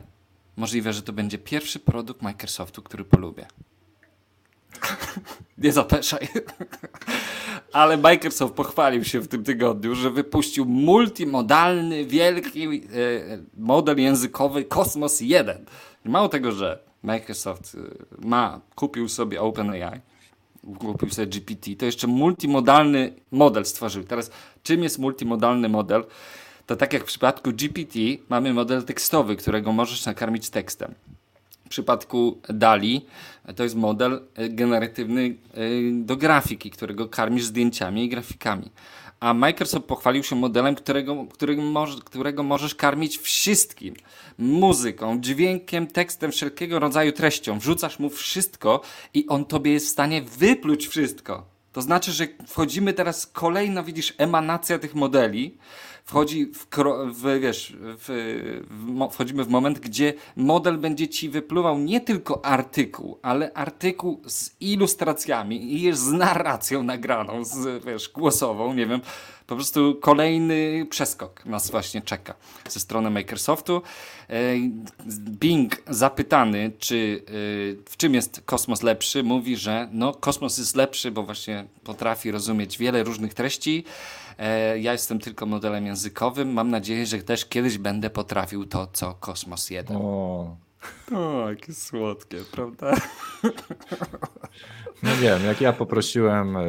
możliwe, że to będzie pierwszy produkt Microsoftu, który polubię. Nie zapeszaj. Ale Microsoft pochwalił się w tym tygodniu, że wypuścił multimodalny, wielki e, model językowy Cosmos 1. I mało tego, że Microsoft y, ma, kupił sobie OpenAI, kupił sobie GPT, to jeszcze multimodalny model stworzył. Teraz czym jest multimodalny model? To tak jak w przypadku GPT mamy model tekstowy, którego możesz nakarmić tekstem. Przypadku DALI to jest model y, generatywny y, do grafiki, którego karmisz zdjęciami i grafikami a Microsoft pochwalił się modelem, którego, którego, może, którego możesz karmić wszystkim. Muzyką, dźwiękiem, tekstem, wszelkiego rodzaju treścią. Wrzucasz mu wszystko i on tobie jest w stanie wypluć wszystko. To znaczy, że wchodzimy teraz kolejna, widzisz, emanacja tych modeli, wchodzi w, w wiesz, w, w, wchodzimy w moment, gdzie model będzie ci wypluwał nie tylko artykuł, ale artykuł z ilustracjami i z narracją nagraną, z, wiesz, głosową, nie wiem, po prostu kolejny przeskok nas właśnie czeka ze strony Microsoftu. E, Bing zapytany, czy e, w czym jest kosmos lepszy, mówi, że no, kosmos jest lepszy, bo właśnie potrafi rozumieć wiele różnych treści. E, ja jestem tylko modelem językowym. Mam nadzieję, że też kiedyś będę potrafił to, co Kosmos 1. O, o jakie słodkie, prawda? No wiem, jak ja poprosiłem e,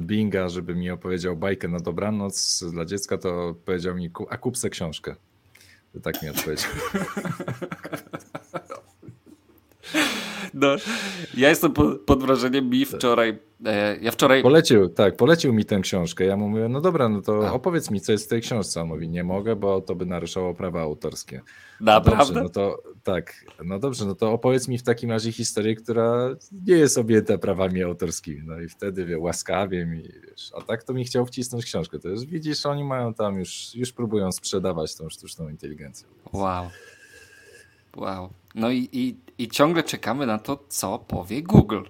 Binga, żeby mi opowiedział bajkę na dobranoc dla dziecka, to powiedział mi, a kup se książkę. To tak mi odpowiedział. No, ja jestem pod, wrażeniem mi wczoraj. E, ja wczoraj. Polecił, tak, polecił mi tę książkę. Ja mu mówię, no dobra, no to A. opowiedz mi, co jest w tej książce. On mówi, nie mogę, bo to by naruszało prawa autorskie. Naprawdę? No dobrze, no to tak, no dobrze, no to opowiedz mi w takim razie historię, która nie jest objęta prawami autorskimi. No i wtedy wie, łaskawie mi, wiesz, a tak to mi chciał wcisnąć książkę. To już widzisz, oni mają tam już, już próbują sprzedawać tą sztuczną inteligencję. Wow. Wow. No i, i, i ciągle czekamy na to, co powie Google.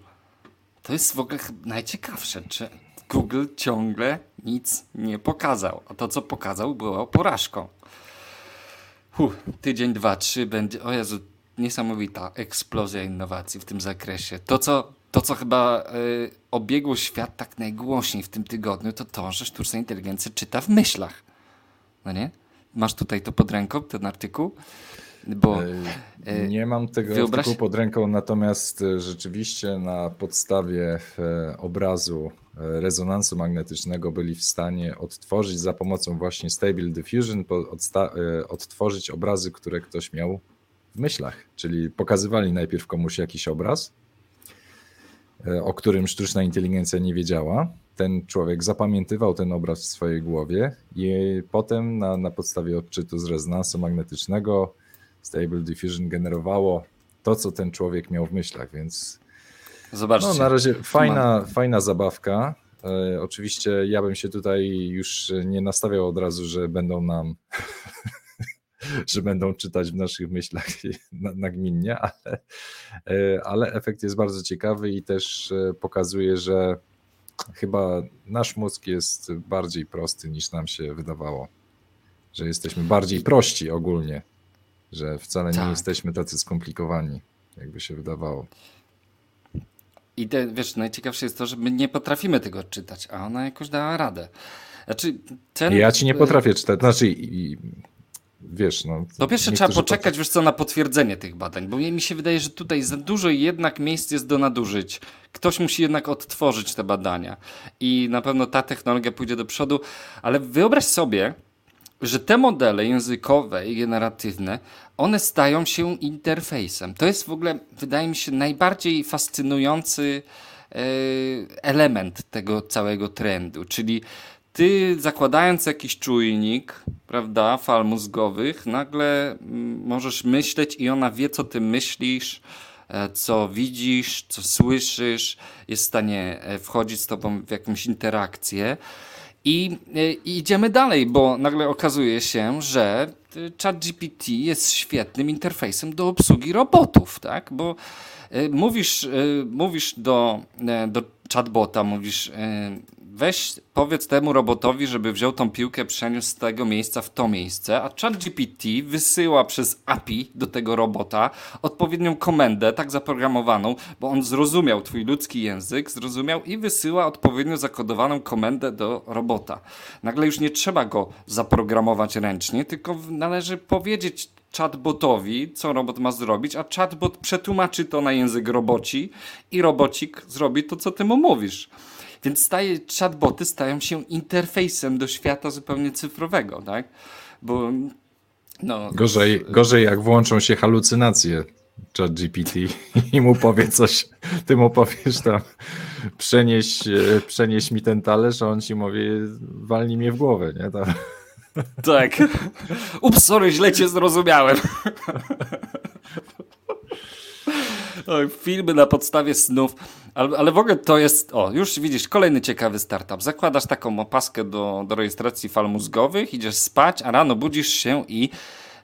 To jest w ogóle najciekawsze, czy Google ciągle nic nie pokazał, a to, co pokazał, było porażką. Huh, tydzień, dwa, trzy będzie. O Jezu, niesamowita eksplozja innowacji w tym zakresie. To, co, to, co chyba y, obiegło świat tak najgłośniej w tym tygodniu, to to, że sztuczna inteligencja czyta w myślach. No nie? Masz tutaj to pod ręką, ten artykuł? Bo, e, nie mam tego wyobraź... pod ręką, natomiast e, rzeczywiście na podstawie e, obrazu rezonansu magnetycznego byli w stanie odtworzyć za pomocą właśnie Stable Diffusion, odtworzyć obrazy, które ktoś miał w myślach. Czyli pokazywali najpierw komuś jakiś obraz, o którym sztuczna inteligencja nie wiedziała. Ten człowiek zapamiętywał ten obraz w swojej głowie i potem na, na podstawie odczytu z rezonansu magnetycznego Stable Diffusion generowało to, co ten człowiek miał w myślach, więc Zobaczcie. No, na razie fajna, fajna zabawka. E, oczywiście ja bym się tutaj już nie nastawiał od razu, że będą nam że będą czytać w naszych myślach nagminnie, ale, e, ale efekt jest bardzo ciekawy i też e, pokazuje, że chyba nasz mózg jest bardziej prosty niż nam się wydawało. Że jesteśmy bardziej prości ogólnie że wcale tak. nie jesteśmy tacy skomplikowani, jakby się wydawało. I te, wiesz, najciekawsze jest to, że my nie potrafimy tego czytać, a ona jakoś dała radę. Znaczy, ten... Ja ci nie potrafię czytać, znaczy i, wiesz, no. Po pierwsze trzeba poczekać, wiesz co, na potwierdzenie tych badań, bo mi się wydaje, że tutaj za dużo jednak miejsc jest do nadużyć. Ktoś musi jednak odtworzyć te badania i na pewno ta technologia pójdzie do przodu, ale wyobraź sobie, że te modele językowe i generatywne, one stają się interfejsem. To jest w ogóle, wydaje mi się, najbardziej fascynujący e, element tego całego trendu, czyli ty zakładając jakiś czujnik, prawda, fal mózgowych, nagle mm, możesz myśleć i ona wie, co ty myślisz, e, co widzisz, co słyszysz, jest w stanie e, wchodzić z tobą w jakąś interakcję. I, e, I, idziemy dalej, bo nagle okazuje się, że e, ChatGPT jest świetnym interfejsem do obsługi robotów, tak? Bo e, mówisz, mówisz do, do chatbota, mówisz weź, powiedz temu robotowi, żeby wziął tą piłkę, przeniósł z tego miejsca w to miejsce, a ChatGPT wysyła przez API do tego robota odpowiednią komendę, tak zaprogramowaną, bo on zrozumiał twój ludzki język, zrozumiał i wysyła odpowiednio zakodowaną komendę do robota. Nagle już nie trzeba go zaprogramować ręcznie, tylko należy powiedzieć chatbotowi, co robot ma zrobić, a chatbot przetłumaczy to na język roboci i robocik zrobi to, co ty mu mówisz. Więc staje, chatboty stają się interfejsem do świata zupełnie cyfrowego, tak? Bo no, gorzej, gorzej jak włączą się halucynacje chat GPT i mu powie coś, ty mu powiesz tam przenieś, e, przenieś mi ten talerz, a on ci mówi walnij mnie w głowę, nie? Tam. Tak. Ups, sorry, źle cię zrozumiałem. Filmy na podstawie snów, ale, ale w ogóle to jest, o, już widzisz, kolejny ciekawy startup. Zakładasz taką opaskę do, do rejestracji fal mózgowych, idziesz spać, a rano budzisz się i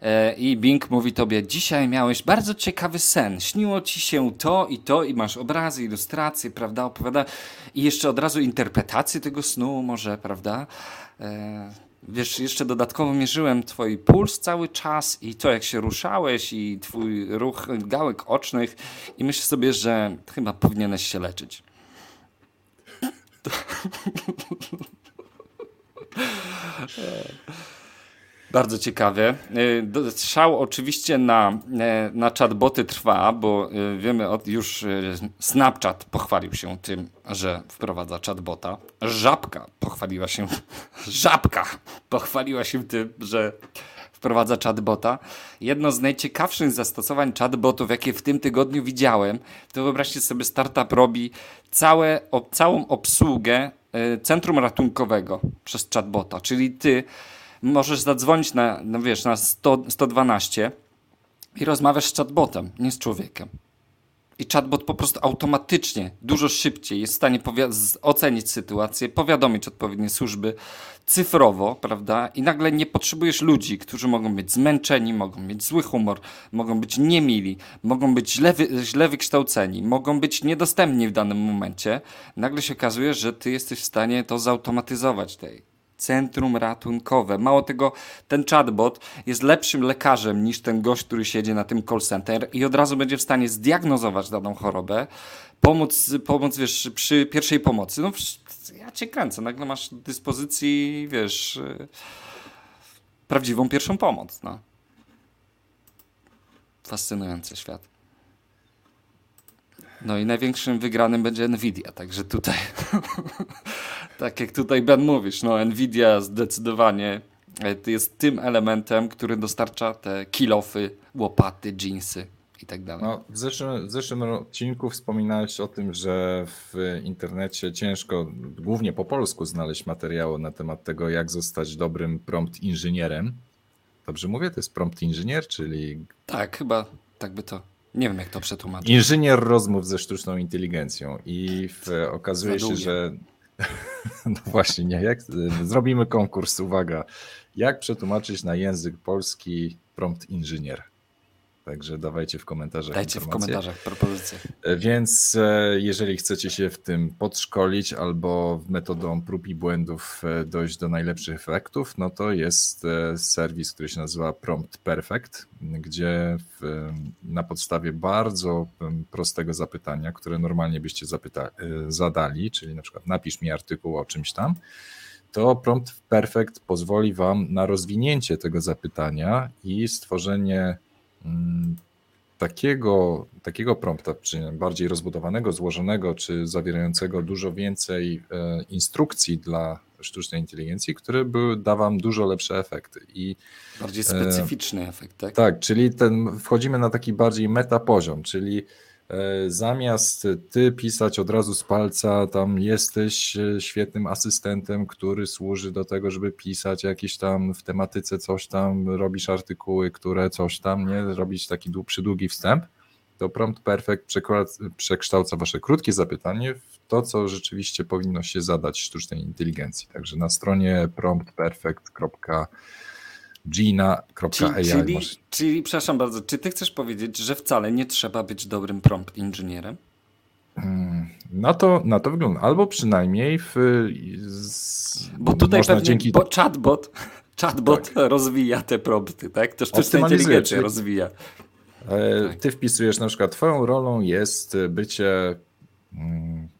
e, i Bing mówi tobie, dzisiaj miałeś bardzo ciekawy sen, śniło ci się to i to i masz obrazy, ilustracje, prawda, opowiada i jeszcze od razu interpretację tego snu może, prawda, e, wiesz, jeszcze dodatkowo mierzyłem twój puls cały czas i to, jak się ruszałeś i twój ruch gałek ocznych i myślę sobie, że chyba powinieneś się leczyć. Bardzo ciekawie. Y, szał oczywiście na, y, na chatboty trwa, bo y, wiemy od już Snapchat pochwalił się tym, że wprowadza chatbota. Żabka pochwaliła się, żabka pochwaliła się tym, że wprowadza chatbota. Jedno z najciekawszych zastosowań chatbotów, jakie w tym tygodniu widziałem, to wyobraźcie sobie, startup robi całe, całą obsługę centrum ratunkowego przez chatbota, czyli ty możesz zadzwonić na, no wiesz, na 100, 112 i rozmawiasz z chatbotem, nie z człowiekiem. I chatbot po prostu automatycznie, dużo szybciej jest w stanie ocenić sytuację, powiadomić odpowiednie służby cyfrowo, prawda? I nagle nie potrzebujesz ludzi, którzy mogą być zmęczeni, mogą mieć zły humor, mogą być niemili, mogą być źle, wy źle wykształceni, mogą być niedostępni w danym momencie. Nagle się okazuje, że ty jesteś w stanie to zautomatyzować tej centrum ratunkowe. Mało tego, ten chatbot jest lepszym lekarzem niż ten gość, który siedzi na tym call center i od razu będzie w stanie zdiagnozować daną chorobę, pomóc, pomóc wiesz, przy pierwszej pomocy. No, ja cię kręcę, nagle masz do dyspozycji, wiesz, prawdziwą pierwszą pomoc. No. Fascynujący świat. No i największym wygranym będzie Nvidia, także tutaj, tak jak tutaj Ben mówisz, no Nvidia zdecydowanie e, jest tym elementem, który dostarcza te kilofy, łopaty, jeansy i tak dalej. No, w, zeszłym, w zeszłym odcinku wspominałeś o tym, że w internecie ciężko, głównie po polsku, znaleźć materiały na temat tego, jak zostać dobrym prompt inżynierem. Dobrze mówię? To jest prompt inżynier, czyli... Tak, chyba tak by to nie wiem, jak to przetłumaczyć. Inżynier rozmów ze sztuczną inteligencją i w, okazuje się, że. No właśnie, nie. Jak, zrobimy konkurs, uwaga. Jak przetłumaczyć na język polski prompt inżynier? Także dawajcie w komentarzach. Dajcie w komentarzach propozycje. E, więc e, jeżeli chcecie się w tym podszkolić albo metodą prób i błędów e, dojść do najlepszych efektów, no to jest serwis, który się nazywa Prompt Perfect, gdzie w, na podstawie bardzo prostego zapytania, które normalnie byście zapyta, zadali, czyli na przykład napisz mi artykuł o czymś tam, to Prompt Perfect pozwoli Wam na rozwinięcie tego zapytania i stworzenie takiego, takiego prompta, czy bardziej rozbudowanego, złożonego, czy zawierającego dużo więcej e, instrukcji dla sztucznej inteligencji, które by, da wam dużo lepsze efekty. I, bardziej specyficzny e, efekt, tak? Tak, czyli ten, wchodzimy na taki bardziej meta poziom, czyli zamiast ty pisać od razu z palca, tam jesteś e, świetnym asystentem, który służy do tego, żeby pisać jakieś tam w tematyce coś tam, robisz artykuły, które coś tam, nie? Robić taki przydługi wstęp, to Prompt Perfect przekształca wasze krótkie zapytanie w to, co rzeczywiście powinno się zadać sztucznej inteligencji. Także na stronie promptperfect.com gina.ai. Czyli, czyli, przepraszam bardzo, czy ty chcesz powiedzieć, że wcale nie trzeba być dobrym prompt inżynierem? Hmm, na to, na to wygląda. Albo przynajmniej w. Z, bo tutaj pewnie dzięki... bo chatbot, chatbot tak. rozwija te prompty, tak? To sztuczna inteligencja rozwija. E, ty wpisujesz na przykład, twoją rolą jest bycie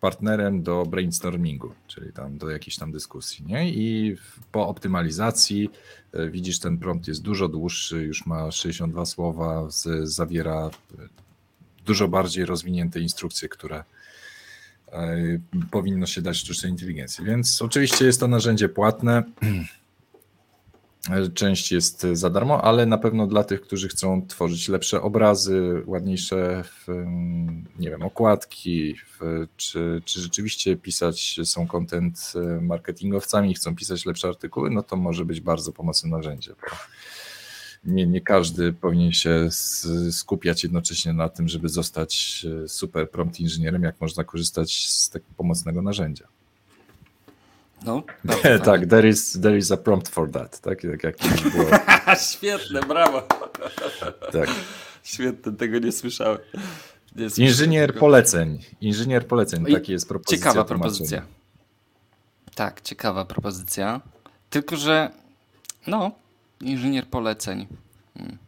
partnerem do brainstormingu, czyli tam do jakiejś tam dyskusji. Nie? I po optymalizacji e, widzisz, ten prompt jest dużo dłuższy, już ma 62 słowa, zawiera dużo bardziej rozwinięte instrukcje, które powinno się dać sztucznej inteligencji. Więc oczywiście jest to narzędzie płatne. Część jest za darmo, ale na pewno dla tych, którzy chcą tworzyć lepsze obrazy, ładniejsze, nie wiem, okładki, czy, czy rzeczywiście pisać, są content marketingowcami, chcą pisać lepsze artykuły, no to może być bardzo pomocne narzędzie. Nie, nie każdy powinien się skupiać jednocześnie na tym, żeby zostać super prompt inżynierem, jak można korzystać z tak pomocnego narzędzia. No, tak, there is, there is a prompt for that. Tak, tak jak było. Świetne, brawo. tak. Świetne, tego nie słyszałem. Nie Inżynier poleceń. Inżynier poleceń, taki jest propozycja. Ciekawa propozycja. Tak, ciekawa propozycja. Tylko, że no, inżynier poleceń. Hmm.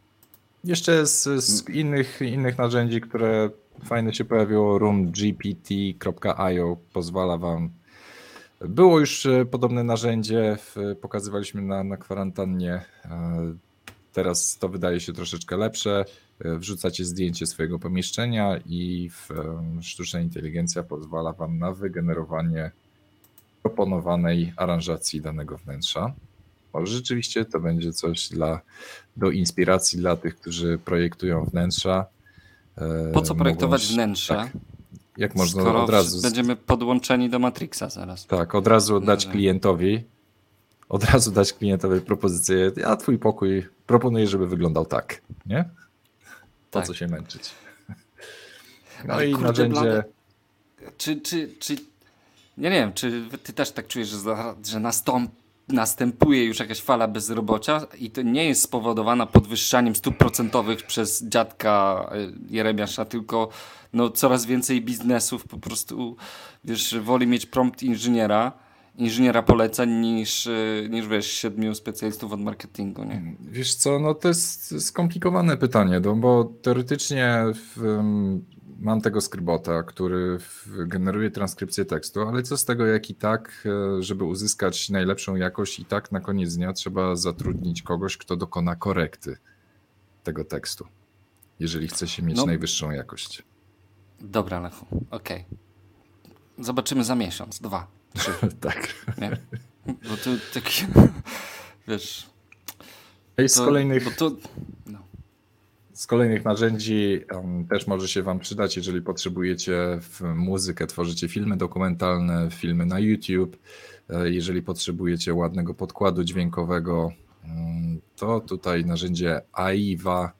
Jeszcze z, z, innych, innych narzędzi, które fajne się pojawiło, roomgpt.io pozwala wam było już e, podobne narzędzie, pokazywaliśmy na, na kwarantannie. E, teraz to wydaje się troszeczkę lepsze. E, wrzucacie zdjęcie swojego pomieszczenia i sztuczna inteligencja pozwala Wam na wygenerowanie proponowanej aranżacji danego wnętrza. Może rzeczywiście to będzie coś dla, do inspiracji dla tych, którzy projektują wnętrza. Po co projektować Mogą, wnętrze? Tak, jak można Skoro od razu. Będziemy podłączeni do Matrixa zaraz. Tak, od razu dać klientowi. Od razu dać klientowi propozycję. Ja twój pokój proponuję, żeby wyglądał tak. Nie? Po tak. co się męczyć? No Ale i kurde, narzędzie. Blade. Czy, czy, czy. Ja nie wiem, czy ty też tak czujesz, że, że nastąpi następuje już jakaś fala bezrobocia i to nie jest spowodowana podwyższaniem stóp procentowych przez dziadka e, Jeremiasza, tylko no, coraz więcej biznesów po prostu wiesz, woli mieć prompt inżyniera, inżyniera poleceń niż, e, niż wiesz, siedmiu specjalistów od marketingu. Nie? Wiesz co, no to jest skomplikowane pytanie, no, bo teoretycznie w, mam tego skrybota, który generuje transkrypcję tekstu, ale co z tego, jak i tak, e, żeby uzyskać najlepszą jakość, i tak na koniec dnia trzeba zatrudnić kogoś, kto dokona korekty tego tekstu, jeżeli chce się mieć no. najwyższą jakość. Dobra, Lechu, okej. Okay. Zobaczymy za miesiąc, dwa, trzy. tak. Nie? Bo tu taki, wiesz... z kolejnych... Bo to, no z kolejnych narzędzi też może się Wam przydać, jeżeli potrzebujecie muzykę, tworzycie filmy dokumentalne, filmy na YouTube. E, jeżeli potrzebujecie ładnego podkładu dźwiękowego, um, to tutaj narzędzie AIWA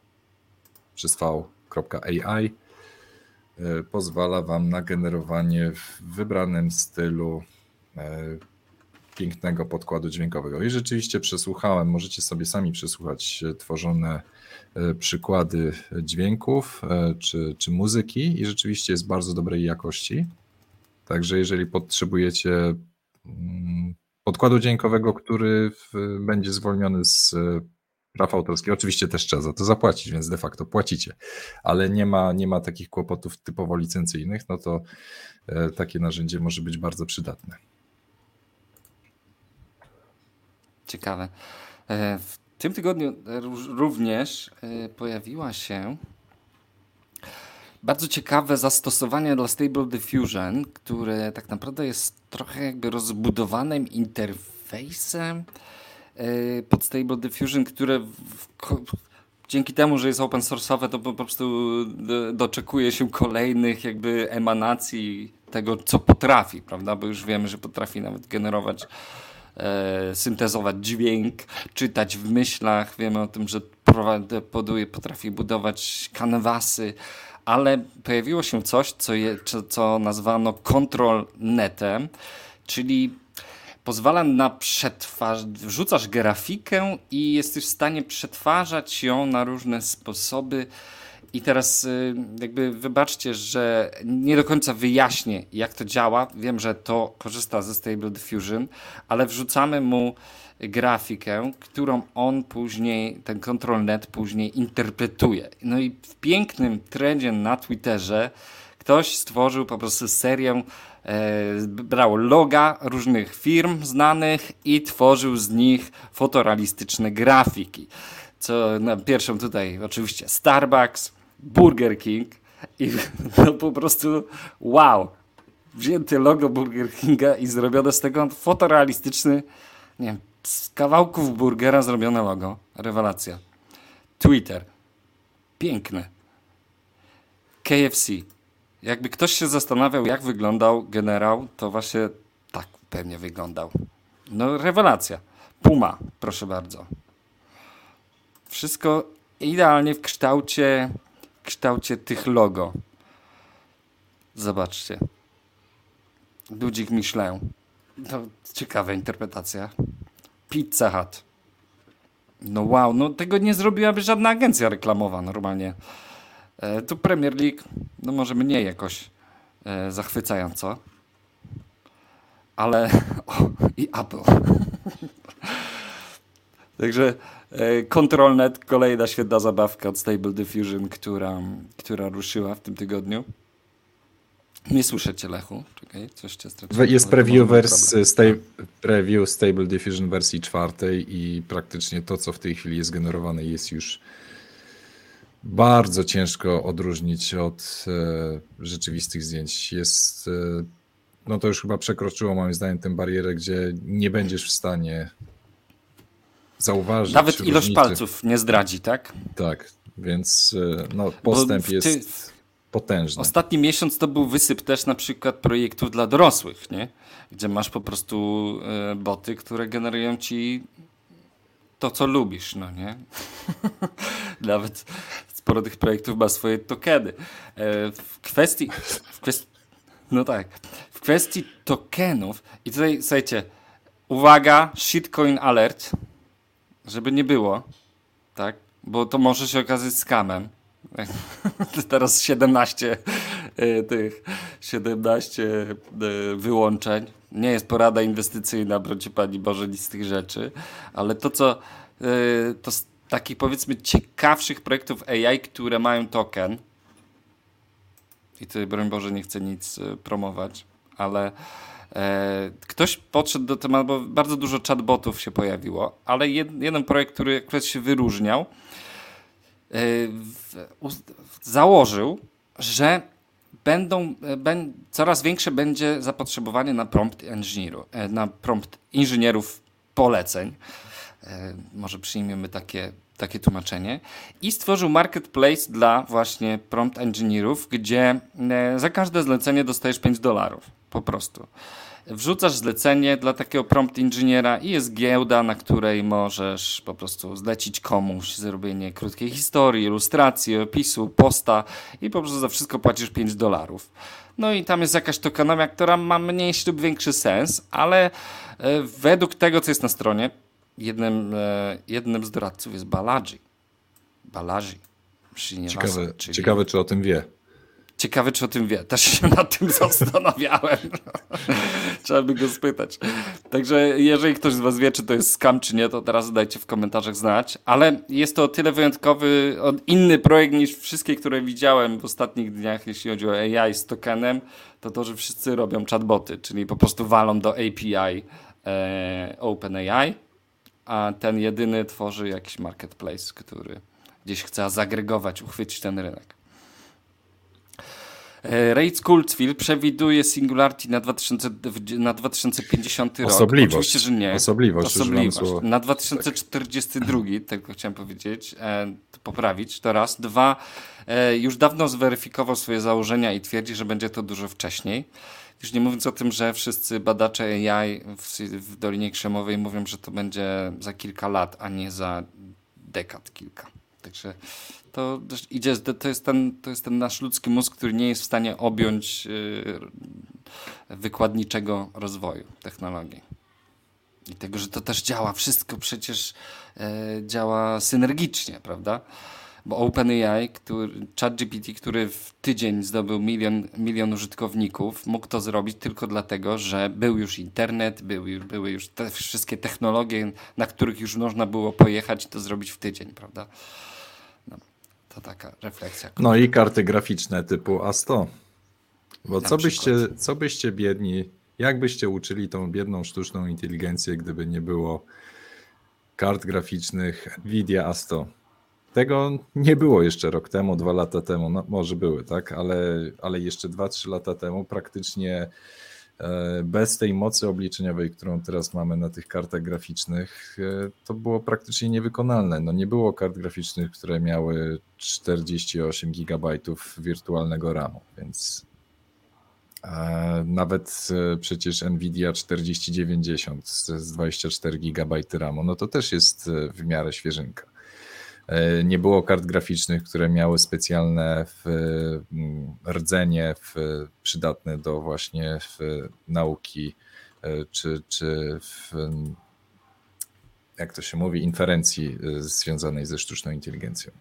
przez v.ai e, pozwala Wam na generowanie w wybranym stylu e, pięknego podkładu dźwiękowego. I rzeczywiście przesłuchałem, możecie sobie sami przesłuchać tworzone przykłady dźwięków e, czy, czy muzyki i rzeczywiście jest bardzo dobrej jakości. Także jeżeli potrzebujecie mm, podkładu dźwiękowego, który będzie zwolniony z e, praw autorskich, oczywiście też trzeba za to zapłacić, więc de facto płacicie, ale nie ma, nie ma takich kłopotów typowo licencyjnych, no to takie narzędzie może być bardzo przydatne. Ciekawe. W tym tygodniu również e, pojawiła się bardzo ciekawe zastosowanie dla Stable Diffusion, które tak naprawdę jest trochę jakby rozbudowanym interfejsem e, pod Stable Diffusion, które w, dzięki temu, że jest open source'owe, to po prostu doczekuje się kolejnych jakby emanacji tego, co potrafi, prawda? Bo już wiemy, że potrafi nawet generować e, syntezować dźwięk, czytać w myślach. Wiemy o tym, że poduje, potrafi budować kanwasy, ale pojawiło się coś, co, je, co, nazwano control netem, czyli pozwala na przetwarzanie, wrzucasz grafikę i jesteś w stanie przetwarzać ją na różne sposoby i teraz y, jakby wybaczcie, że nie do końca wyjaśnię, jak to działa. Wiem, że to korzysta ze Stable Diffusion, ale wrzucamy mu grafikę, którą on później, ten ControlNet później interpretuje. No i w pięknym trendzie na Twitterze Ktoś stworzył po prostu serię, e, brał loga różnych firm znanych i tworzył z nich fotorealistyczne grafiki. Co na pierwszą tutaj oczywiście Starbucks, Burger King i no po prostu wow. Wzięty logo Burger Kinga i zrobione z tego fotorealistyczny, nie wiem, z kawałków burgera zrobione logo. Rewelacja. Twitter. Piękne. KFC. Jakby ktoś się zastanawiał, jak wyglądał generał, to właśnie tak pewnie wyglądał. No, rewelacja. Puma, proszę bardzo. Wszystko idealnie w kształcie, kształcie tych logo. Zobaczcie. Ludzik Michelin. To ciekawa interpretacja. Pizza Hut. No wow, no tego nie zrobiłaby żadna agencja reklamowa normalnie. E, tu Premier League, no może mniej jakoś e, zachwycająco. Ale o, i Apple. Także e, ControlNet, kolejna świetna zabawka od Stable Diffusion, która, która ruszyła w tym tygodniu. Nie słyszę cię, Lechu. Czekaj, coś cię straciłem. Jest preview, wers, sta preview Stable Diffusion wersji czwartej i praktycznie to, co w tej chwili jest generowane, jest już bardzo ciężko odróżnić od e, rzeczywistych zdjęć. Jest, e, no to już chyba przekroczyło moim zdaniem tę barierę, gdzie nie będziesz w stanie zauważyć. Nawet ilość różnicy. palców nie zdradzi, tak? Tak, więc e, no, postęp ty... jest potężny. Ostatni miesiąc to był wysyp też na przykład projektów dla dorosłych, nie? gdzie masz po prostu e, boty, które generują ci to, co lubisz, no nie? Nawet sporo tych projektów ma swoje tokeny. E, w kwestii, w kwestii, no tak, w kwestii tokenów i tutaj, słuchajcie, uwaga, shitcoin alert, żeby nie było, tak, bo to może się okazać skamem. Teraz 17 e, tych 17 e, wyłączeń. Nie jest porada inwestycyjna, brocie Pani Boże, nic z tych rzeczy, ale to, co to takich powiedzmy ciekawszych projektów AI, które mają token. I tutaj, broń Boże, nie chcę nic e, promować, ale e, ktoś podszedł do tematu, bo bardzo dużo chatbotów się pojawiło, ale jed, jeden projekt, który akurat się wyróżniał, e, założył, że będą, e, ben, coraz większe będzie zapotrzebowanie na prompt, inżynieru, e, na prompt inżynierów poleceń. E, może przyjmiemy takie, takie tłumaczenie. I stworzył marketplace dla właśnie prompt engineerów, gdzie e, za każde zlecenie dostajesz 5 dolarów. Po prostu. Wrzucasz zlecenie dla takiego prompt inżyniera i jest giełda, na której możesz po prostu zlecić komuś zrobienie krótkiej historii, ilustracji, opisu, posta i po prostu za wszystko płacisz 5 dolarów. No i tam jest jakaś tokenomia, która ma mniejszy lub większy sens, ale e, według tego, co jest na stronie, jednym, e, jednym z doradców jest Balaji. Balaji. Ciekawe, czyli... ciekawe, czy o tym wie. Ciekawe, czy o tym wie. Też się nad tym zastanawiałem. Trzeba by go spytać. Także jeżeli ktoś z was wie, czy to jest scam, czy nie, to teraz dajcie w komentarzach znać. Ale jest to o tyle wyjątkowy, inny projekt niż wszystkie, które widziałem w ostatnich dniach, jeśli chodzi o AI z tokenem, to to, że wszyscy robią chatboty, czyli po prostu walą do API e, OpenAI a ten jedyny tworzy jakiś marketplace, który gdzieś chce zagregować, uchwycić ten rynek. E, Rates Kurzweil przewiduje Singularity na, 2000, na 2050 rok. Osobliwość. Oczywiście, że nie. Osobliwość. Osobliwość. Na 2042, tak. tylko chciałem powiedzieć, e, poprawić. To raz. Dwa, e, już dawno zweryfikował swoje założenia i twierdzi, że będzie to dużo wcześniej. Już nie mówiąc o tym, że wszyscy badacze AI w, w Dolinie Krzemowej mówią, że to będzie za kilka lat, a nie za dekad kilka. Także to idzie, to jest ten, to jest ten nasz ludzki mózg, który nie jest w stanie objąć yy, wykładniczego rozwoju technologii. I tego, że to też działa, wszystko przecież yy, działa synergicznie, prawda? bo OpenAI, ChatGPT, który w tydzień zdobył milion, milion użytkowników, mógł to zrobić tylko dlatego, że był już internet, były, były już te wszystkie technologie, na których już można było pojechać i to zrobić w tydzień, prawda? To taka refleksja. No i karty graficzne typu A100. Bo co byście, co byście biedni, jak byście uczyli tą biedną sztuczną inteligencję, gdyby nie było kart graficznych Nvidia A100? Tego nie było jeszcze rok temu, dwa lata temu, no może były, tak, ale, ale jeszcze dwa, trzy lata temu praktycznie bez tej mocy obliczeniowej, którą teraz mamy na tych kartach graficznych, e, to było praktycznie niewykonalne. No nie było kart graficznych, które miały 48 GB wirtualnego RAMu, więc e, nawet przecież Nvidia 4090 z 24 GB RAMu, no to też jest w miarę świeżynka. E, nie było kart graficznych, które miały specjalne w, mm, rdzenie w, przydatne do właśnie nauki e, czy, czy w, jak to się mówi, inferencji e, związanej ze sztuczną inteligencją.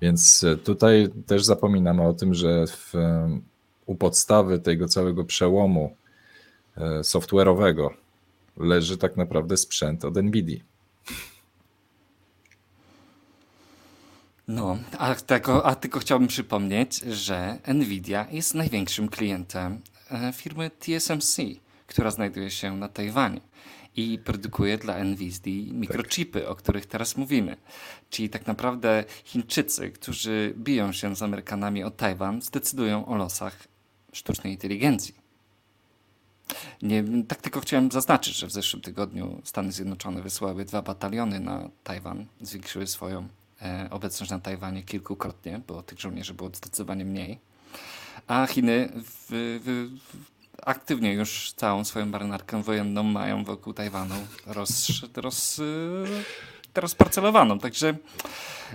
Więc tutaj też zapominamy o tym, że w, u podstawy tego całego przełomu software'owego leży tak naprawdę sprzęt od NVIDIA. No, a, tego, a tylko chciałbym przypomnieć, że Nvidia jest największym klientem e, firmy TSMC, która znajduje się na Tajwanie i produkuje dla Nvidia mikrochipy, tak. o których teraz mówimy. Czyli tak naprawdę Chińczycy, którzy biją się z Amerykanami o Tajwan, zdecydują o losach sztucznej inteligencji. Nie, tak tylko chciałem zaznaczyć, że w zeszłym tygodniu Stany Zjednoczone wysłały dwa bataliony na Tajwan, zwiększyły swoją obecność na Tajwanie kilkukrotnie, bo tych żołnierzy było zdecydowanie mniej. A Chiny w, w, aktywnie już całą swoją marynarkę wojenną mają wokół Tajwanu roz, roz, rozparcelowaną. Także.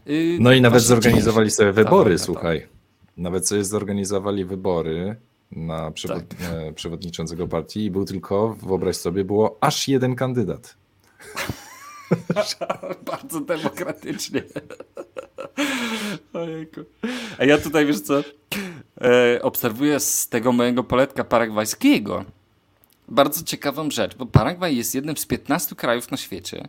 Y, no i nawet zorganizowali sobie wybory, słuchaj. Nawet sobie zorganizowali wybory na przewod tak. E, przewodniczącego partii i był tylko, wyobraź sobie, było aż jeden kandydat. Bardzo demokratycznie. Ojejku. A ja tutaj, wiesz co, e, obserwuję z tego mojego poletka paragwajskiego bardzo ciekawą rzecz, bo Paragwaj jest jednym z 15 krajów na świecie,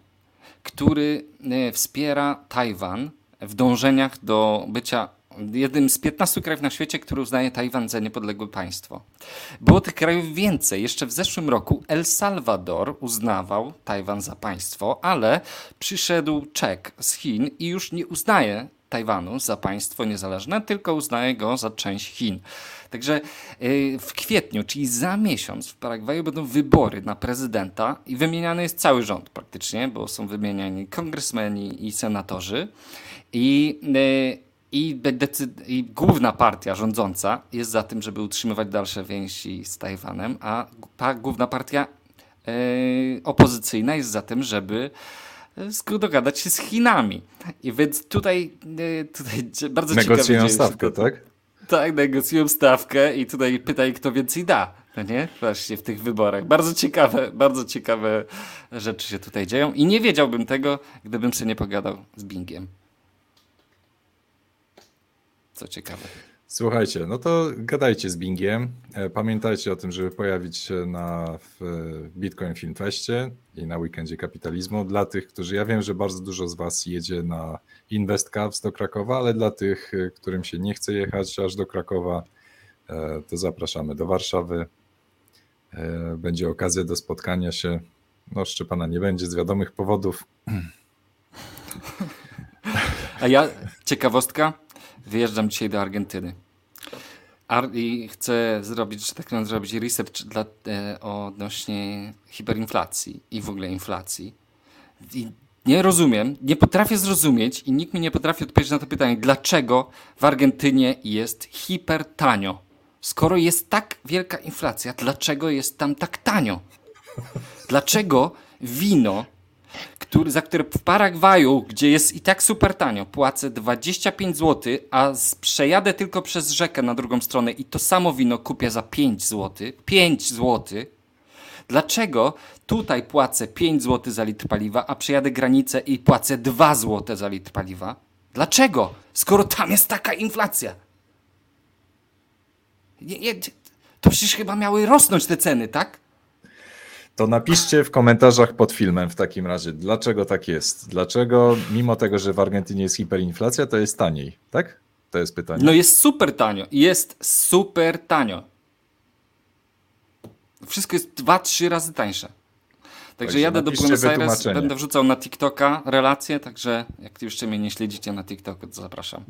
który e, wspiera Tajwan w dążeniach do bycia jednym z 15 krajów na świecie, który uznaje Tajwan za niepodległe państwo. Było tych krajów więcej. Jeszcze w zeszłym roku El Salvador uznawał Tajwan za państwo, ale przyszedł Czech z Chin i już nie uznaje Tajwanu za państwo niezależne, tylko uznaje go za część Chin. Także y, w kwietniu, czyli za miesiąc w Paragwaju będą wybory na prezydenta i wymieniany jest cały rząd praktycznie, bo są wymieniani kongresmeni i senatorzy. I i, I, główna partia rządząca jest za tym, żeby utrzymywać dalsze więzi z Tajwanem, a pa główna partia e, opozycyjna jest za tym, żeby e, dogadać się z Chinami. I więc tutaj, e, tutaj bardzo Negocjują ciekawe... stawkę, tak? Tak, negocjują stawkę i tutaj pytaj, kto więcej da. No nie? Właśnie w tych wyborach. Bardzo ciekawe, bardzo ciekawe rzeczy się tutaj dzieją i nie wiedziałbym tego, gdybym sobie nie pogadał z Bingiem co ciekawe. Słuchajcie, no to gadajcie z Bingiem. E, pamiętajcie o tym, żeby pojawić się na Bitcoin Film Festie i na weekendzie kapitalizmu. Dla tych, którzy, ja wiem, że bardzo dużo z Was jedzie na Invest Caps do Krakowa, ale dla tych, e, którym się nie chce jechać aż do Krakowa, e, to zapraszamy do Warszawy. Będzie okazja do spotkania się. No, Szczepana nie będzie z wiadomych powodów. A ja, ciekawostka, wyjeżdżam dzisiaj do Argentyny. Ar I chcę zrobić, że tak powiem, zrobić research dla, e, odnośnie hiperinflacji i w ogóle inflacji. I nie rozumiem, nie potrafię zrozumieć i nikt mi nie potrafi odpowiedzieć na to pytanie, dlaczego w Argentynie jest hipertanio. Skoro jest tak wielka inflacja, dlaczego jest tam tak tanio? Dlaczego wino który, za które w Paragwaju, gdzie jest i tak super tanio, płacę 25 zł, a przejadę tylko przez rzekę na drugą stronę i to samo wino kupię za 5 zł. 5 zł. Dlaczego tutaj płacę 5 zł za litr paliwa, a przejadę granicę i płacę 2 zł za litr paliwa? Dlaczego? Skoro tam jest taka inflacja. Nie, nie, to przecież chyba miały rosnąć te ceny, tak? To napiszcie w komentarzach pod filmem w takim razie, dlaczego tak jest. Dlaczego, mimo tego, że w Argentynie jest hiperinflacja, to jest taniej, tak? To jest pytanie. No jest super tanio. Jest super tanio. Wszystko jest dwa, trzy razy tańsze. Także Także jadę do Buenos Aires, będę wrzucał na TikToka relacje, także jak jeszcze mnie nie śledzicie na TikToku, to zapraszam.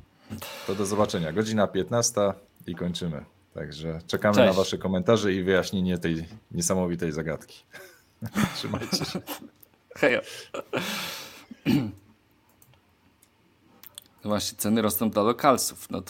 To do zobaczenia. Godzina 15 i kończymy. Także czekamy Cześć. na Wasze komentarze i wyjaśnienie tej niesamowitej zagadki. Trzymajcie się. Hej. Właśnie ceny rosną dla lokalsów. No to